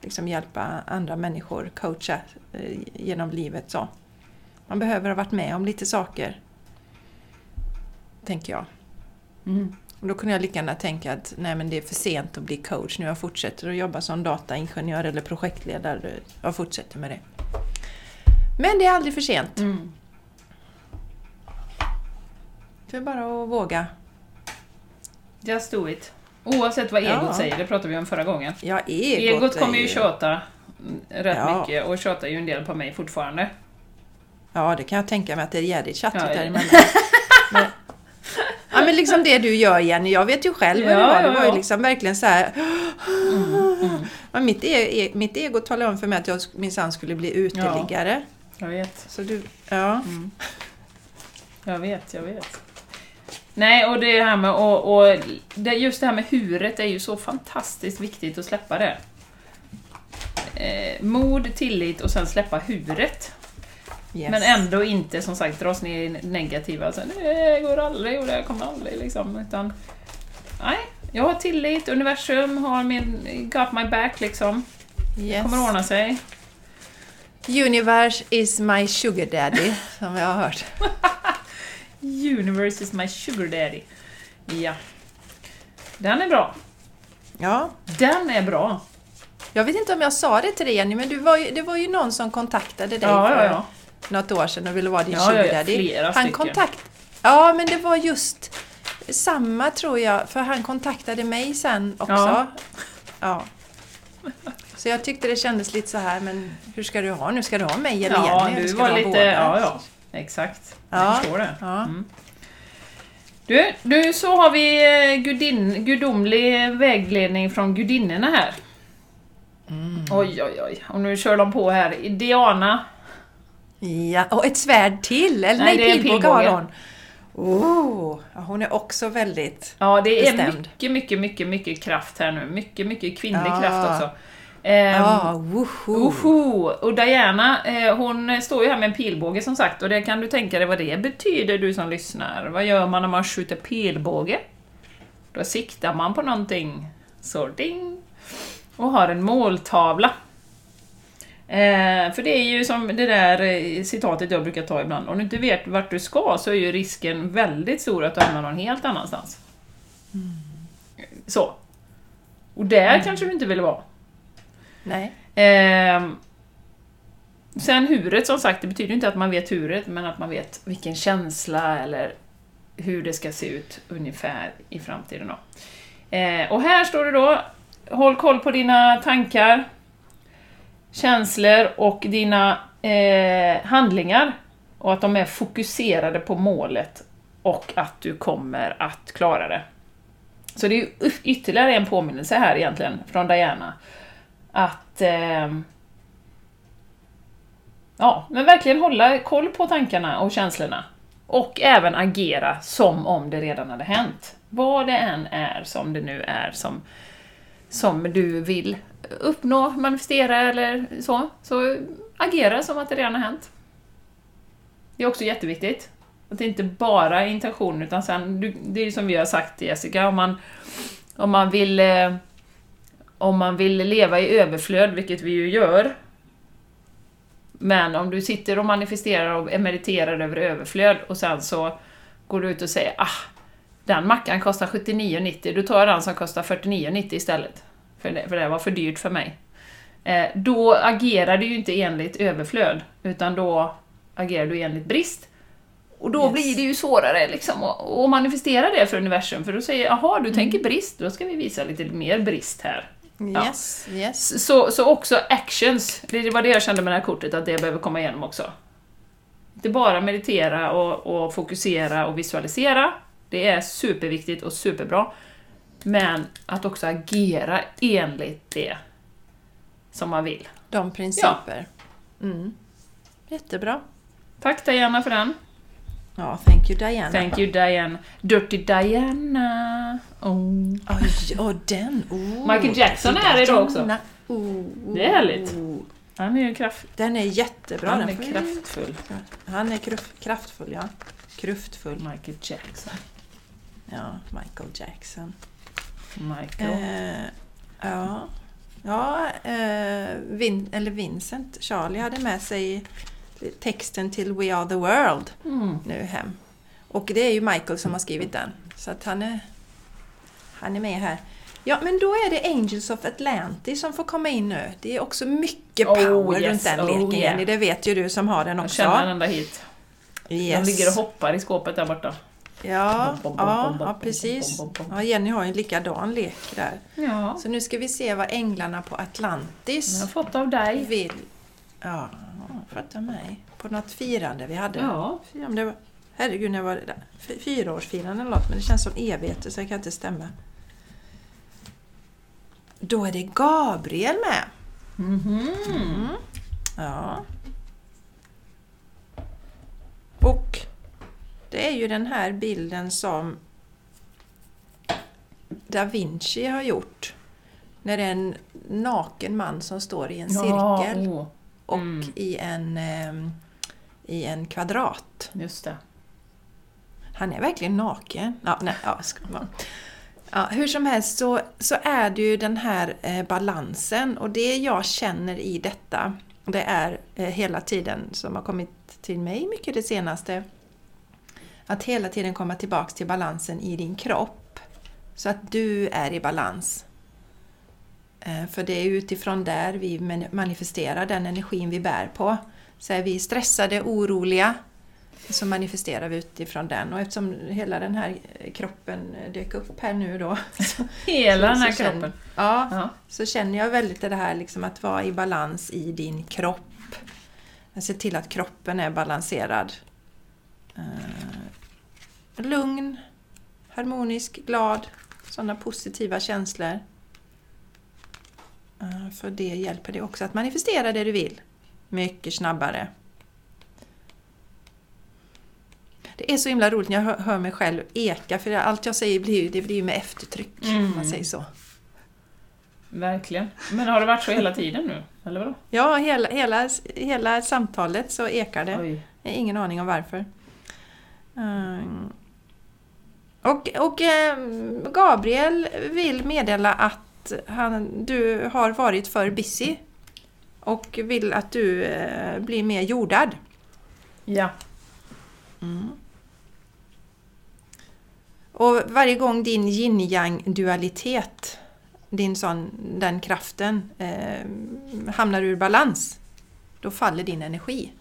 liksom hjälpa andra människor, coacha eh, genom livet. Så. Man behöver ha varit med om lite saker. Tänker jag. Mm. Och då kunde jag lika gärna tänka att nej men det är för sent att bli coach nu. Jag fortsätter att jobba som dataingenjör eller projektledare. Jag fortsätter med det. Men det är aldrig för sent. Mm. Det är bara att våga. Just do it. Oavsett vad egot ja. säger, det pratade vi om förra gången. Ja, egot, egot kommer ju tjata rätt ja. mycket och tjatar ju en del på mig fortfarande. Ja, det kan jag tänka mig att det är jädrigt tjattigt ja, däremellan. men, ja, men liksom det du gör Jenny, jag vet ju själv vad det var. Det var ju liksom verkligen så här... Mm, mm. mitt, e mitt ego talade om för mig att jag minsann skulle bli uteliggare. Jag vet. Så du, ja. Mm. Jag vet, jag vet. Nej, och det här med och, och det, just det här med huret är ju så fantastiskt viktigt att släppa det. Eh, mod, tillit och sen släppa huret. Yes. Men ändå inte som sagt dras ner i negativa, alltså, det går aldrig och det kommer aldrig liksom. Utan, nej, jag har tillit, universum har min, got my back liksom. Yes. Det kommer ordna sig. Universe is my sugar daddy, som jag har hört. Universe is my sugar daddy. Ja. Den är bra. Ja. Den är bra. Jag vet inte om jag sa det till dig Jenny, men du var ju, det var ju någon som kontaktade dig ja, för ja, ja. något år sedan och ville vara din ja, sugar daddy. Han stycken. kontakt... Ja, men det var just samma tror jag, för han kontaktade mig sen också. Ja. ja. Så jag tyckte det kändes lite så här, men hur ska du ha nu? Ska du ha mig eller ja, Jenny? Du var lite, båda? ja, ja, exakt. Jag ja. förstår det. Ja. Mm. Du, du, så har vi eh, gudin, gudomlig vägledning från gudinnorna här. Mm. Oj, oj, oj. Och nu kör de på här. Diana. Ja, och ett svärd till! Eller nej, nej pilbåge har hon. Oh, hon är också väldigt Ja, det är bestämd. mycket, mycket, mycket, mycket kraft här nu. Mycket, mycket kvinnlig ja. kraft också. Um, ah, woho. woho. Och Diana, eh, hon står ju här med en pilbåge som sagt, och det kan du tänka dig vad det betyder du som lyssnar. Vad gör man när man skjuter pilbåge? Då siktar man på någonting, så ding! Och har en måltavla. Eh, för det är ju som det där eh, citatet jag brukar ta ibland, om du inte vet vart du ska så är ju risken väldigt stor att du hamnar någon helt annanstans. Mm. Så. Och där mm. kanske du inte vill vara. Nej. Eh, sen huret som sagt, det betyder inte att man vet huret, men att man vet vilken känsla eller hur det ska se ut ungefär i framtiden. Då. Eh, och här står det då, håll koll på dina tankar, känslor och dina eh, handlingar och att de är fokuserade på målet och att du kommer att klara det. Så det är ytterligare en påminnelse här egentligen från Diana att eh, ja, men verkligen hålla koll på tankarna och känslorna. Och även agera som om det redan hade hänt. Vad det än är som det nu är som, som du vill uppnå, manifestera eller så, så agera som att det redan har hänt. Det är också jätteviktigt. Att det inte bara är intention, utan sen, det är som vi har sagt till Jessica, om man, om man vill eh, om man vill leva i överflöd, vilket vi ju gör, men om du sitter och manifesterar och mediterar över överflöd och sen så går du ut och säger ah, den mackan kostar 79,90, då tar jag den som kostar 49,90 istället. För det, för det var för dyrt för mig. Eh, då agerar du ju inte enligt överflöd, utan då agerar du enligt brist. Och då yes. blir det ju svårare liksom, att, att manifestera det för universum, för då säger jaha, du mm. tänker brist, då ska vi visa lite mer brist här. Yes, ja. yes. Så, så också actions, det var det jag kände med det här kortet, att det behöver komma igenom också. Inte bara meditera och, och fokusera och visualisera, det är superviktigt och superbra. Men att också agera enligt det som man vill. De principer. Ja. Mm. Jättebra. Tack Diana för den. Ja, thank you Diana. Thank you Diana. Dirty Diana. Oh. Oj, oh, den. Oh. Michael Jackson är här idag också. Oh, det är härligt. Han är ju kraft... Den är jättebra. Han är kraftfull. Han är kraftfull, ja. Kraftfull. Michael Jackson. Ja, Michael Jackson. Michael. Eh, ja, ja eh, Vin, eller Vincent, Charlie hade med sig texten till We Are The World mm. nu hem. Och det är ju Michael som har skrivit den. Så att han är, han är med här. Ja, men då är det Angels of Atlantis som får komma in nu. Det är också mycket oh, power oh, yes. runt den leken, oh, yeah. Det vet ju du som har den också. Jag känner den ända hit. Yes. Den ligger och hoppar i skåpet där borta. Ja, ja, ja precis. Ja, Jenny har ju en likadan lek där. Ja. Så nu ska vi se vad änglarna på Atlantis Jag har fått av dig. vill. Ja, fatta mig. På något firande vi hade. Ja. Det var, herregud, när var det där? Fyraårsfirande eller något, men det känns som evigheter så det kan inte stämma. Då är det Gabriel med. Mhm. Mm. Ja. Och det är ju den här bilden som Da Vinci har gjort. När det är en naken man som står i en cirkel åh, och Mm. i, en, ehm, i en kvadrat. just det. Han är verkligen naken. Ja, nej, ja, ska, ja. Ja, hur som helst så, så är det ju den här eh, balansen och det jag känner i detta det är eh, hela tiden som har kommit till mig mycket det senaste att hela tiden komma tillbaks till balansen i din kropp så att du är i balans. Eh, för det är utifrån där vi man- manifesterar den energin vi bär på. Så är vi stressade, oroliga, så manifesterar vi utifrån den. Och eftersom hela den här kroppen dök upp här nu då. Hela den här så känner- kroppen. Ja, Ja. så känner jag väldigt det här liksom att vara i balans i din kropp. Se till att kroppen är balanserad. Eh, lugn, harmonisk, glad, sådana positiva känslor. Eh, för det hjälper dig också att manifestera det du vill. Mycket snabbare. Det är så himla roligt när jag hör, mig själv eka för allt jag säger blir, ju- det blir med eftertryck om man Mm. säger så. Verkligen. Men har det varit så hela tiden nu? Eller vadå? Ja, hela, hela, hela samtalet så ekar det. Oj. Jag har ingen aning om varför. Mm. Och, och eh, Gabriel vill meddela att han, du har varit för busy och vill att du eh, blir mer jordad. Ja. Och varje gång din yin-yang dualitet, din sån, den kraften, eh, hamnar ur balans, då faller din energi.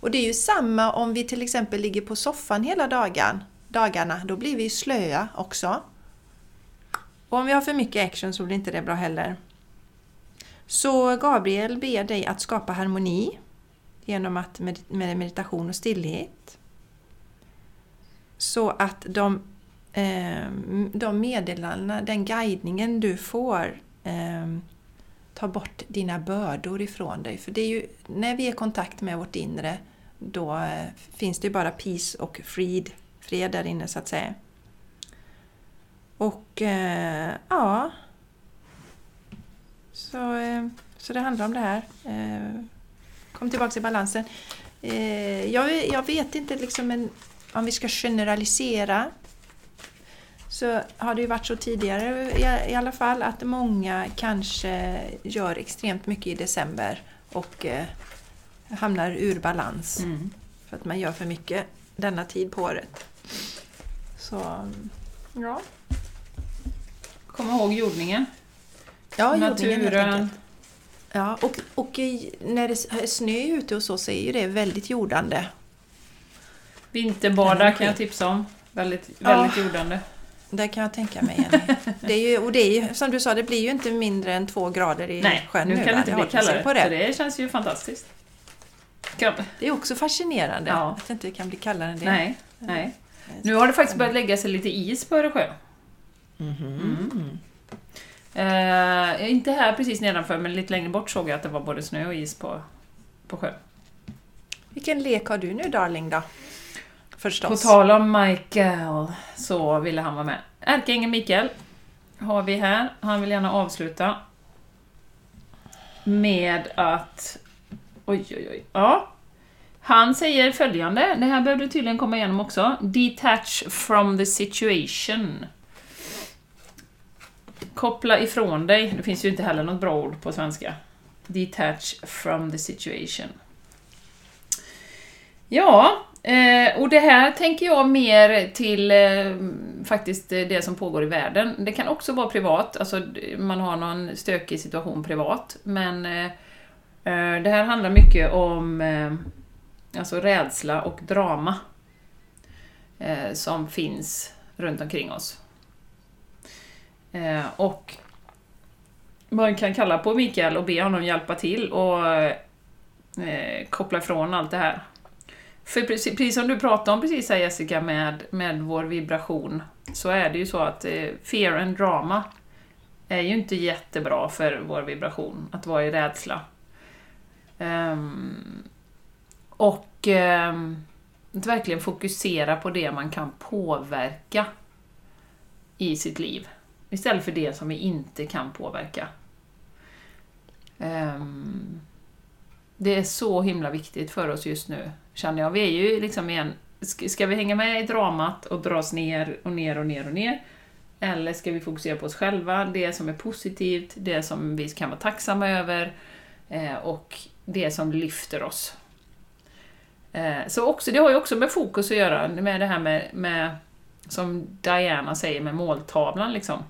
Och det är ju samma om vi till exempel ligger på soffan hela dagen, dagarna, då blir vi slöa också. Och om vi har för mycket action så blir inte det bra heller. Så Gabriel ber dig att skapa harmoni genom att med, meditation och stillhet. Så att de eh, de meddelandena, den guidningen du får eh, tar bort dina bördor ifrån dig. För det är ju när vi är i kontakt med vårt inre då eh, finns det ju bara peace och freed, fred där inne så att säga. Och eh, ja, så, eh, så det handlar om det här. Eh, kom tillbaka till balansen. Eh, jag, jag vet inte liksom en, om vi ska generalisera så har det ju varit så tidigare i, i alla fall att många kanske gör extremt mycket i december och eh, hamnar ur balans Mm. för att man gör för mycket denna tid på året. Så ja. Kom ihåg jordningen. Ja, jordningen Naturen. enkelt. Ja, och, och i- när det är snö ute och så så är ju det väldigt jordande. Vinterbada kan jag tipsa om. Väldigt, Ja. väldigt jordande. Det kan jag tänka mig. Jenny. Det är ju, och det är ju, som du sa, det blir ju inte mindre än två grader i Nej, sjön nu kan va? det inte bli kallare. På det. Så det känns ju fantastiskt. Kan, Det är också fascinerande Ja. att det inte kan bli kallare än det. nej, nej. Nu har det faktiskt börjat lägga sig lite is på Öresjö. Mhm. Eh, inte här precis nedanför, men lite längre bort såg jag att det var både snö och is på, på sjön. Vilken lek har du nu darling då? På Förstås. tal om Michael så ville han vara med. Ärkeängeln Mikael har vi här. Han vill gärna avsluta med att... Oj, oj, oj. Ja. Han säger följande, det här behövde tydligen komma igenom också. Detach from the situation. Koppla ifrån dig. Det finns ju inte heller något bra ord på svenska. Detach from the situation. Ja, eh, och det här tänker jag mer till eh, faktiskt eh, det som pågår i världen. Det kan också vara privat, alltså man har någon stökig situation privat, men det här handlar mycket om alltså rädsla och drama. som finns runt omkring oss. Eh, och man kan kalla på Mikael och be honom hjälpa till och eh, koppla ifrån allt det här. För precis, precis som du pratade om precis här Jessica med, med vår vibration, så är det ju så att eh, fear and drama är ju inte jättebra för vår vibration, att vara i rädsla. Um, och um, att verkligen fokusera på det man kan påverka i sitt liv, istället för det som vi inte kan påverka. Um, det är så himla viktigt för oss just nu, känner jag. Vi är ju liksom igen, ska vi hänga med i dramat och dras ner och ner och ner och ner? Eller ska vi fokusera på oss själva, det som är positivt, det som vi kan vara tacksamma över eh, och det som lyfter oss. Eh, så också, det har ju också med fokus att göra, med det här med, med som Diana säger, med måltavlan liksom.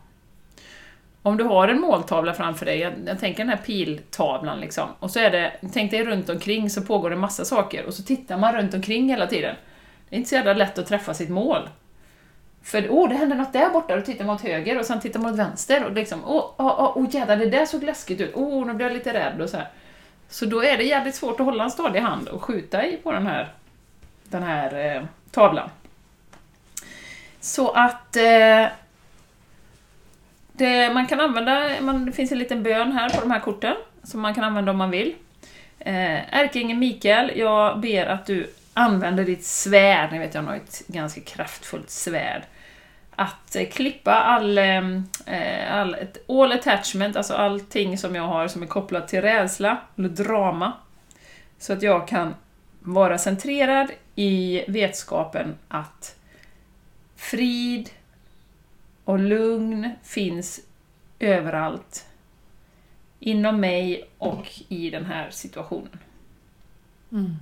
Om du har en måltavla framför dig, jag, jag tänker den här piltavlan liksom, och så är det, tänk dig runt omkring så pågår det massa saker, och så tittar man runt omkring hela tiden. Det är inte så jävla lätt att träffa sitt mål. För oh, det händer något där borta, och tittar man åt höger och sen tittar man åt vänster och liksom, åh, oh, oh, oh, jävlar, det där såg läskigt ut, åh, oh, nu blir jag lite rädd och så här. Så då är det jävligt svårt att hålla en stadig hand och skjuta i på den här, den här eh, tavlan. Så att eh, det, man kan använda, man, det finns en liten bön här på de här korten som man kan använda om man vill. Eh, Ärkeängeln Mikael, jag ber att du använder ditt svärd, ni vet jag har ett ganska kraftfullt svärd. Att eh, klippa all, eh, eh all, all attachment, alltså allting som jag har som är kopplat till rädsla eller drama. Så att jag kan vara centrerad i vetskapen att frid och lugn finns överallt. Inom mig och i den här situationen. Mm.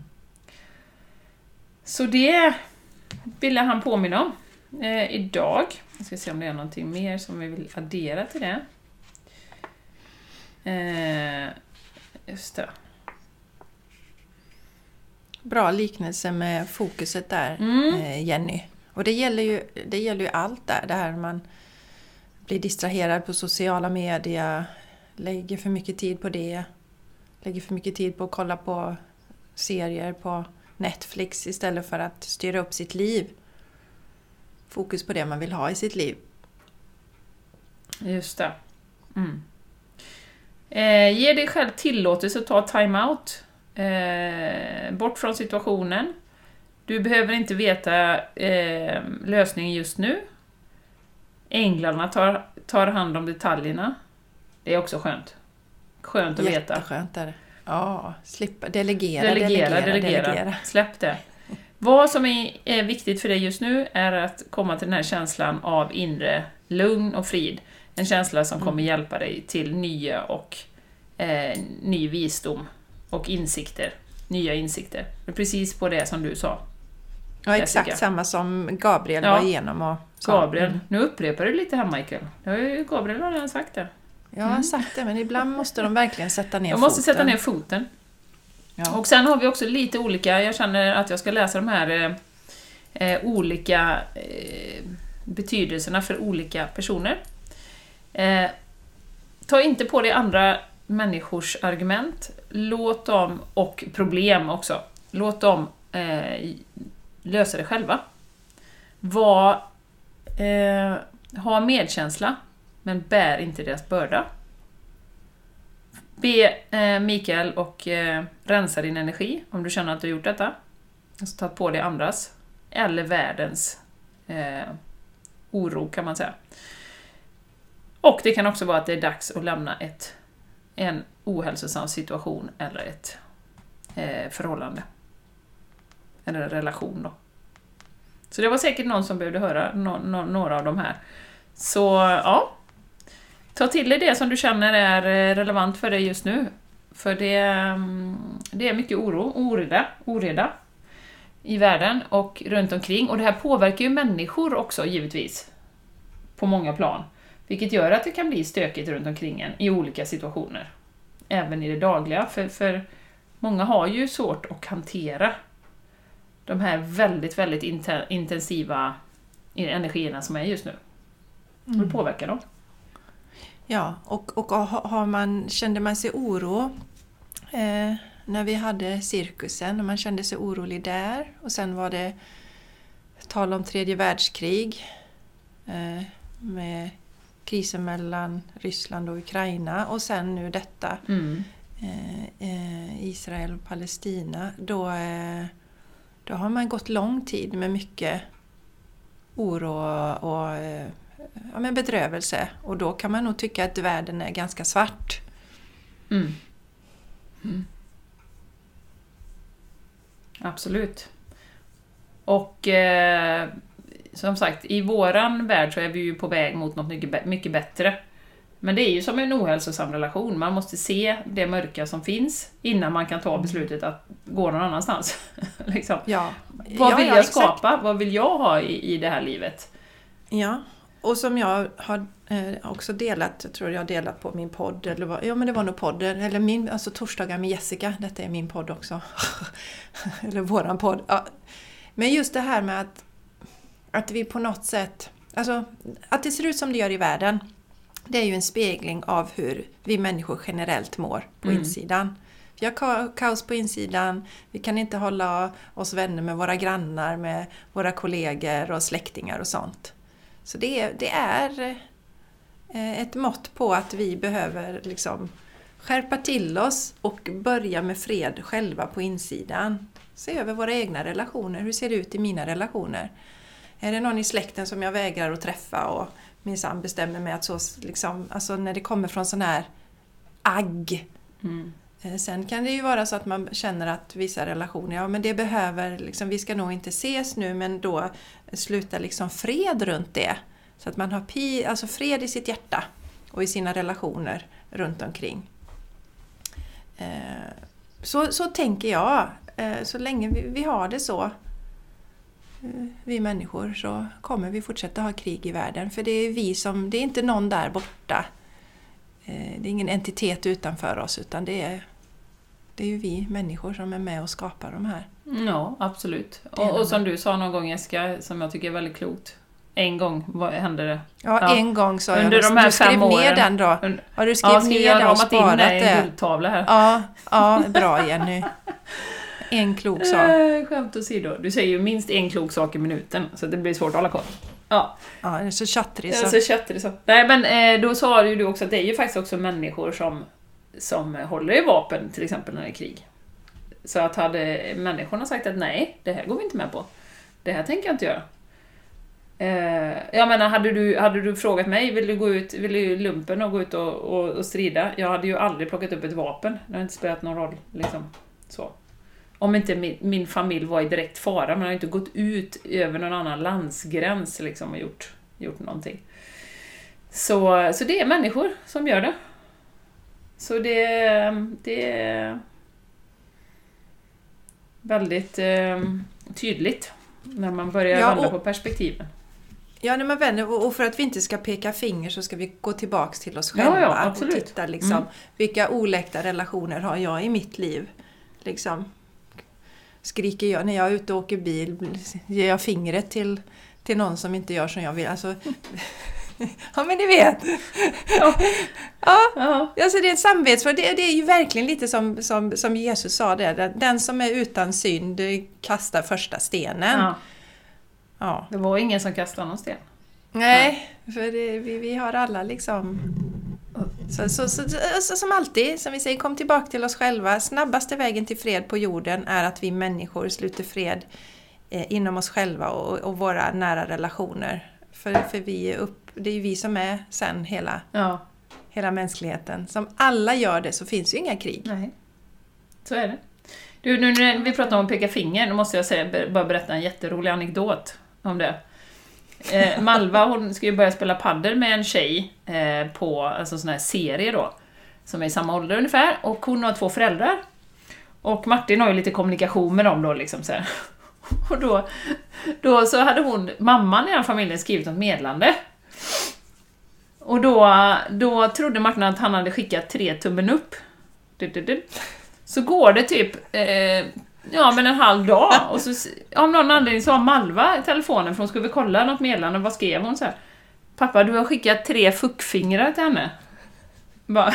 Så det ville han påminna om eh, idag. Jag ska se om det är någonting mer som vi vill addera till det. Eh, just det. Bra liknelse med fokuset där, mm. eh, Jenny. Och det gäller, ju, det gäller ju allt där, det här man blir distraherad på sociala medier, lägger för mycket tid på det, lägger för mycket tid på att kolla på serier på Netflix istället för att styra upp sitt liv. Fokus på det man vill ha i sitt liv. Just det. Mm. Eh, ge dig själv tillåtelse att ta time-out. Eh, bort från situationen. Du behöver inte veta eh, lösningen just nu. Änglarna tar, tar hand om detaljerna. Det är också skönt. Skönt att veta. Jätteskönt är det. Ja, slippa, delegera, delegera, delegera, delegera. delegera. Släpp det. Vad som är viktigt för dig just nu är att komma till den här känslan av inre lugn och frid. En känsla som kommer mm. hjälpa dig till nya och eh, ny visdom och insikter. Nya insikter. Precis på det som du sa. Ja, exakt samma som Gabriel ja. var igenom och sa. Gabriel. Mm. Nu upprepar du lite här Michael. Det har Gabriel redan sagt det. Jag har mm. sagt det, men ibland måste de verkligen sätta ner foten. De måste sätta ner foten. Ja. Och sen har vi också lite olika, jag känner att jag ska läsa de här eh, eh, olika eh, betydelserna för olika personer. Eh, ta inte på dig andra människors argument. Låt dem, och problem också, låt dem eh, lösa det själva. Var, eh, ha medkänsla men bär inte deras börda. Be eh, Mikael och eh, rensa din energi om du känner att du har gjort detta. Alltså tagit på dig andras, eller världens eh, oro kan man säga. Och det kan också vara att det är dags att lämna ett, en ohälsosam situation eller ett eh, förhållande. Eller en relation då. Så det var säkert någon som behövde höra no, no, några av de här. Så ja, Ta till dig det som du känner är eh, relevant för dig just nu. För det, mm, det är mycket oro, oreda, oreda i världen och runt omkring. Och det här påverkar ju människor också givetvis. På många plan. Vilket gör att det kan bli stökigt runt omkring en i olika situationer. Även i det dagliga, för, för många har ju svårt att hantera de här väldigt, väldigt intensiva energierna som är just nu. Mm. Hur påverkar de? Ja, och, och har man, kände man sig oro eh, när vi hade cirkusen och man kände sig orolig där och sen var det tal om tredje världskrig eh, med krisen mellan Ryssland och Ukraina och sen nu detta mm. eh, eh Israel och Palestina. Då, eh, då har man gått lång tid med mycket oro och eh, ja, men bedrövelse och då kan man nog tycka att världen är ganska svart. Mm. Mm. Absolut. Och eh, som sagt, i våran värld så är vi ju på väg mot något mycket, mycket bättre. Men det är ju som en ohälsosam relation, man måste se det mörka som finns innan man kan ta mm. beslutet att gå någon annanstans. liksom. ja. Vad vill ja, jag skapa? Exakt. Vad vill jag ha i, i det här livet? Ja, och som jag har eh, också delat, jag tror jag har delat på min podd, eller vad, ja men det var nog podden, eller min, alltså torsdagar med Jessica, detta är min podd också. eller våran podd. Ja. Men just det här med att, att vi på något sätt, alltså att det ser ut som det gör i världen, det är ju en spegling av hur vi människor generellt mår på mm. insidan. Vi har kaos på insidan, vi kan inte hålla oss vänner med våra grannar, med våra kollegor och släktingar och sånt. Så det, det är eh, ett mått på att vi behöver liksom skärpa till oss och börja med fred själva på insidan. Se över våra egna relationer. Hur ser det ut i mina relationer? Är det någon i släkten som jag vägrar att träffa och minsann bestämmer mig att så, liksom, alltså när det kommer från sån här agg. Mm. Eh, sen kan det ju vara så att man känner att vissa relationer, ja men det behöver, liksom, vi ska nog inte ses nu men då sluta liksom fred runt det. Så att man har pi, alltså fred i sitt hjärta och i sina relationer runt omkring. Eh, så, så tänker jag. Eh, så länge vi, vi har det så, vi människor, så kommer vi fortsätta ha krig i världen. För det är vi som, det är inte någon där borta. Det är ingen entitet utanför oss utan det är det är ju vi människor som är med och skapar de här. Ja, absolut. Och, och, som du sa någon gång Jessica, som jag tycker är väldigt klokt. En gång vad hände det. Ja, ja. en gång sa jag. Under de här du skrev ner åren. den då. Har du skrivit ja, ner den och sparat det? Jag. Ja, ja, bra Jenny. En klok sak. Äh, skämt åsido. Du säger ju minst en klok sak i minuten, så det blir svårt att hålla koll. Ja. Ja, det är så tjattrig så. Ja, så tjattrig så. Nej men eh, då sa ju du också att det är ju faktiskt också människor som som håller i vapen, till exempel när det är krig. Så att hade människorna sagt att nej, det här går vi inte med på. Det här tänker jag inte göra. Eh, jag menar, hade du, hade du frågat mig, vill du gå ut, vill du lumpen och gå ut och, och, och, strida? Jag hade ju aldrig plockat upp ett vapen. Det har inte spelat någon roll. Liksom. Så. Om inte min, min familj var i direkt fara, men jag har inte gått ut över någon annan landsgräns liksom, och gjort, gjort någonting. Så, så det är människor som gör det. Så det, det är väldigt eh, tydligt när man börjar ja, vända på perspektiven. Ja, när man vänder, och för att vi inte ska peka finger så ska vi gå tillbaks till oss själva ja, ja, och titta liksom, mm. vilka oläkta relationer har jag i mitt liv? Liksom, skriker jag när jag är ute och åker bil, ger jag fingret till, till någon som inte gör som jag vill? Alltså, ja men ni vet! Ja, ja. Alltså det är ett samvetsfråga. Det, det, är ju verkligen lite som, som, som Jesus sa det, den som är utan synd kastar första stenen. Ja. ja. Det var ingen som kastade någon sten. Nej, för det, vi, vi har alla liksom... Så, så, så, så, som alltid, som vi säger, kom tillbaka till oss själva. Snabbaste vägen till fred på jorden är att vi människor sluter fred eh, inom oss själva och, och våra nära relationer. För, för vi är upp, det är ju vi som är sen hela, ja. hela mänskligheten. Som alla gör det så finns ju inga krig. Nej, så är det. Du, nu när vi pratar om att peka finger, nu måste jag säga, bara berätta en jätterolig anekdot om det. Eh, Malva hon ska ju börja spela padel med en tjej eh, på alltså sån här serie då, som är i samma ålder ungefär, och hon har två föräldrar. Och Martin har ju lite kommunikation med dem då liksom så här. Och då, då så hade hon, mamman i den familjen, skrivit något medlande. Och då, då trodde Martin att han hade skickat tre tummen upp. Så går det typ eh, Ja, men en halv dag. Och så, av någon anledning så har Malva telefonen för hon skulle kolla något meddelande. Vad skrev hon så här? Pappa, du har skickat tre fuckfingrar till henne. Bara...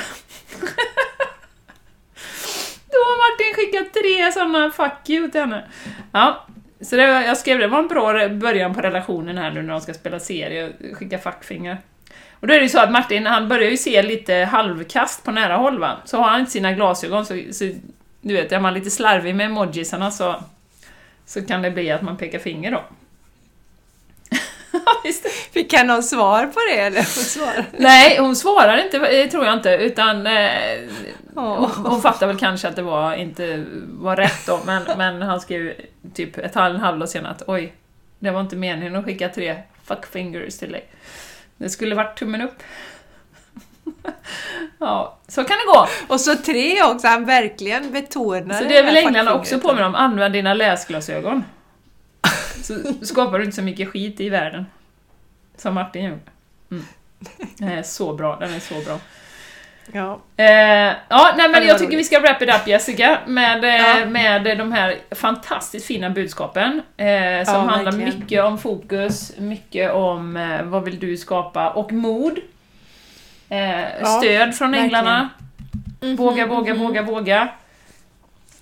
Då har Martin skickat tre sådana fuck you till henne. Ja, så det, jag skrev det var en bra början på relationen här nu när de ska spela serie, skicka fuckfingrar. Och då är det ju så att Martin, han börjar ju se lite halvkast på nära håll va. Så har han inte sina glasögon så, så du vet, är man lite slarvig med emojisarna så, så kan det bli att man pekar finger då. Fick han någon svar på det eller? Hon. Nej, hon svarar inte, det tror jag inte, utan eh, oh. hon, hon fattar väl kanske att det var, inte var rätt då, men, men han skrev typ ett halv, halvår senare att oj, det var inte meningen att skicka tre fuck fingers till dig. Det skulle varit tummen upp. Ja, så kan det gå. Och så tre också, han verkligen betonar Så det är väl änglarna också på med dem, använd dina läsglasögon. Så skapar du inte så mycket skit i världen. Som Martin gjorde. Mm. Den är så bra, den är så bra. Ja. Eh, ja, nej men jag tycker vi ska wrap it up Jessica, med, eh, ja. med de här fantastiskt fina budskapen. Eh, som ja, handlar mycket om fokus, mycket om eh, vad vill du skapa, och mod. Eh, stöd från änglarna. Mm -hmm, våga, våga, mm -hmm. våga, våga.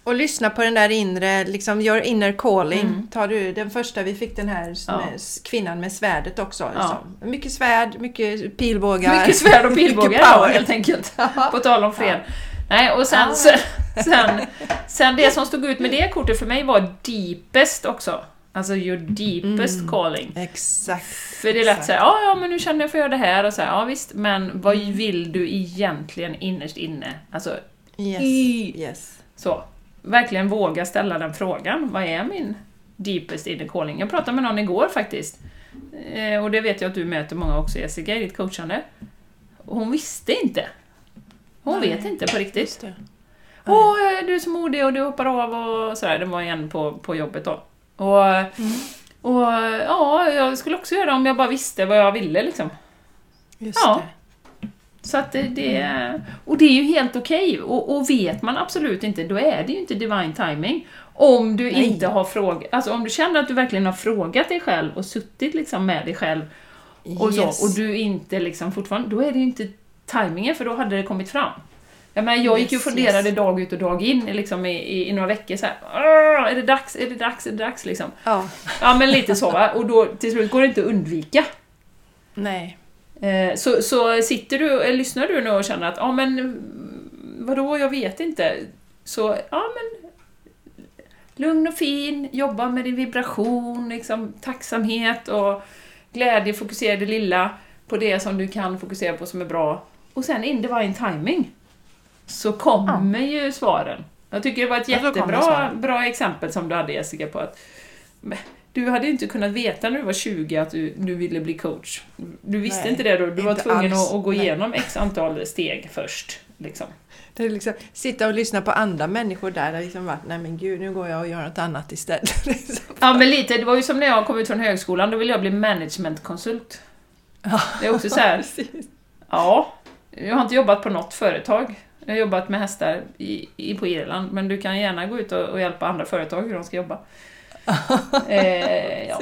Och lyssna på den där inre, liksom your inner calling. Mm. Tar du den första vi fick den här ja. med, kvinnan med svärdet också. Ja. Liksom. Mycket svärd, mycket pilbågar. Mycket svärd och pilbågar ja, helt enkelt. På tal om fred. Ja. Nej, och sen, sen, sen, sen det som stod ut med det kortet för mig var deepest också. Alltså your deepest mm, calling. Exakt. För det är lätt att säga, ja, ja men nu känner jag för att göra det här och så här, ja visst, men vad mm. vill du egentligen innerst inne? Alltså, yes, i, yes. Så verkligen våga ställa den frågan. Vad är min deepest inner calling? Jag pratade med någon igår faktiskt. Eh, och det vet jag att du möter många också Jessica i ditt coachande. hon visste inte. Hon Nej, vet inte på riktigt. Åh, du är så modig och du hoppar av och sådär. Det var en på, på jobbet då. Och, mm. och ja, jag skulle också göra det om jag bara visste vad jag ville liksom. Just ja. det. Så att det, det, och det är ju helt okej. Okay. Och, och, vet man absolut inte, då är det ju inte divine timing. Om du Nej. inte har frågat, alltså om du känner att du verkligen har frågat dig själv och suttit liksom med dig själv och yes. så, och du inte liksom fortfarande, då är det ju inte timingen för då hade det kommit fram. Jag, menar, jag gick ju och funderade yes. dag ut och dag in liksom i, i, i några veckor så här, är det dags, är det dags, är det dags liksom? Ja. Ja men lite så va, och då till slut går det inte att undvika. Nej. Eh, så, så sitter du, eller lyssnar du nu och känner att, ja men vadå, jag vet inte. Så, ja men lugn och fin, jobba med din vibration, liksom, tacksamhet och glädje, fokusera det lilla på det som du kan fokusera på som är bra. Och sen in divine timing så kommer ja. ju svaren. Jag tycker det var ett jättebra bra exempel som du hade Jessica på att du hade inte kunnat veta när du var 20 att du, du ville bli coach. Du visste Nej, inte det då, du var tvungen att, att, gå igenom x antal steg först. Liksom. Det är liksom, sitta och lyssna på andra människor där, där liksom varit, nej men gud, nu går jag och gör något annat istället. Ja men lite, det var ju som när jag kom ut från högskolan, då ville jag bli managementkonsult. Ja, det är också så här, ja, jag har inte jobbat på något företag. Jag har jobbat med hästar i, i, på Irland, men du kan gärna gå ut och, och hjälpa andra företag hur de ska jobba. eh, ja.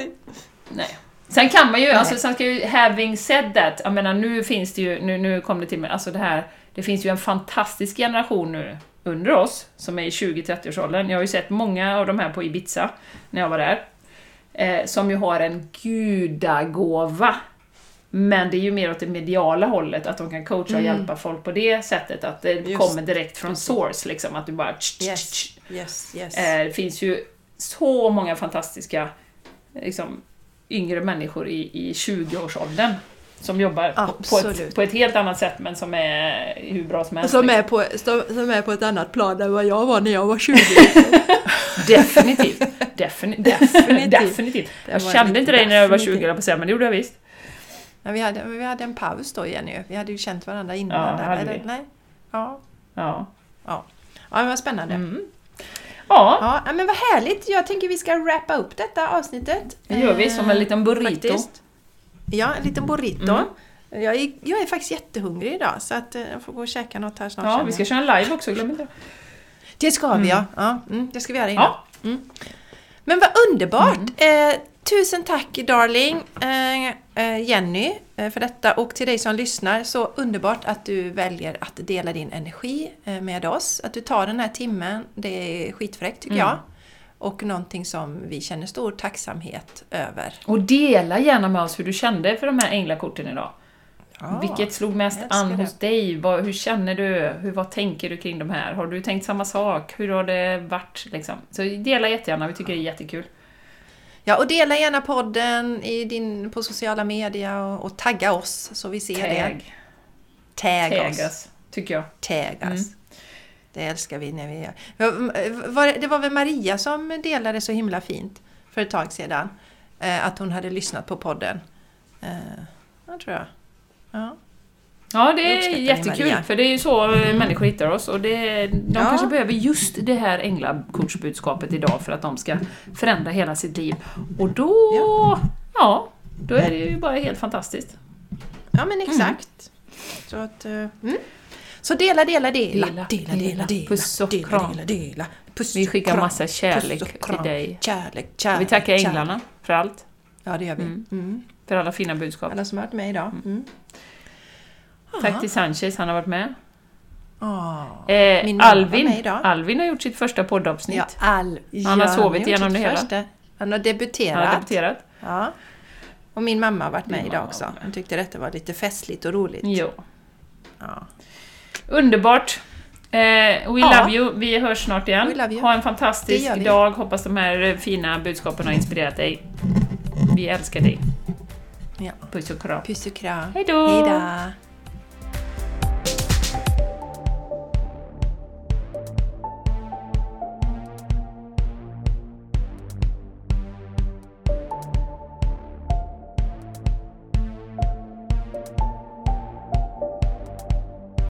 Nej. Sen kan man ju, alltså, sen ska ju, having said that, jag menar nu finns det ju, nu, nu kom det till mig, alltså det här, det finns ju en fantastisk generation nu under oss, som är i 20-30-årsåldern. Jag har ju sett många av de här på Ibiza, när jag var där, eh, som ju har en gudagåva. Men det är ju mer åt det mediala hållet, att de kan coacha och mm. hjälpa folk på det sättet, att det Just. kommer direkt från source, liksom, att du bara... Yes. Yes. Yes. Eh, det finns ju så många fantastiska liksom, yngre människor i, i 20-årsåldern som jobbar på, ett, på ett helt annat sätt men som är hur bra som helst. Som, liksom. är på, som är på ett annat plan än vad jag var när jag var 20. definitivt. Defini definitivt. definitivt. Jag kände inte dig när jag var 20, på men det gjorde jag visst. Ja, vi, hade, vi hade en paus då Jenny. Vi hade ju känt varandra innan. Ja, där, eller? Nej? Ja. Ja. Ja, ja men vad spännande. Mm. Ja. ja. men vad härligt! Jag tänker vi ska wrappa upp detta avsnittet. Det gör vi, som en liten burrito. Faktiskt. Ja, en liten burrito. Mm. Jag, är, jag är faktiskt jättehungrig idag så att eh, jag får gå och käka något här snart. Ja, vi ska köra en live också, glöm inte det. ska vi mm. ja. ja mm, det ska vi göra innan. Ja. Mm. Men vad underbart! Eh, tusen tack darling eh, eh, Jenny eh, för detta och till dig som lyssnar så underbart att du väljer att dela din energi med oss. Att du tar den här timmen, det är skitfräckt tycker mm. jag. Och någonting som vi känner stor tacksamhet över. Och dela gärna med oss hur du kände för de här änglakorten idag. Ja, Vilket slog mest an hos det. dig? Hur känner du? Hur, vad tänker du kring de här? Har du tänkt samma sak? Hur har det varit? Liksom? Så dela jättegärna, vi tycker det är jättekul. Ja, och dela gärna podden i din, på sociala medier och, och tagga oss så vi ser Tag. det. Tag, Tag oss. oss. tycker jag. Tag mm. oss. Det älskar vi när vi gör. Det var väl Maria som delade så himla fint för ett tag sedan. Eh, att hon hade lyssnat på podden. Eh, jag tror jag. Ja. Ja, det är jättekul, för det är ju så mm. människor hittar oss och det, de ja. kanske behöver just det här änglakortsbudskapet idag för att de ska förändra hela sitt liv. Och då, ja, ja då är det ju bara helt fantastiskt. Ja, men exakt. Mm. Så att... Eh, mm. Så dela, dela, dela. Dela, dela, dela. dela puss och kram. Dela, dela, puss, Vi skickar kram, massa kärlek till dig. Kärlek, kärlek, Vi tackar änglarna kärlek. för allt. Ja, det gör vi. Mm. Mm. För alla fina budskap. Alla som har varit med idag. Tack till Sanchez, han har varit med. Oh, eh, Alvin, Alvin har gjort sitt första poddavsnitt. Ja, Al han har sovit igenom det hela. Första. Han har debuterat. Han har debuterat. Ja. Och min mamma har varit med idag också. Hon tyckte detta var lite festligt och roligt. Jo. Ja. Underbart! Eh, we love you. Vi hörs snart igen. Ha en fantastisk dag. Hoppas de här fina budskapen har inspirerat dig. Vi älskar dig. Ja. Puss och kram. Puss och kram. Hejdå! Hejdå.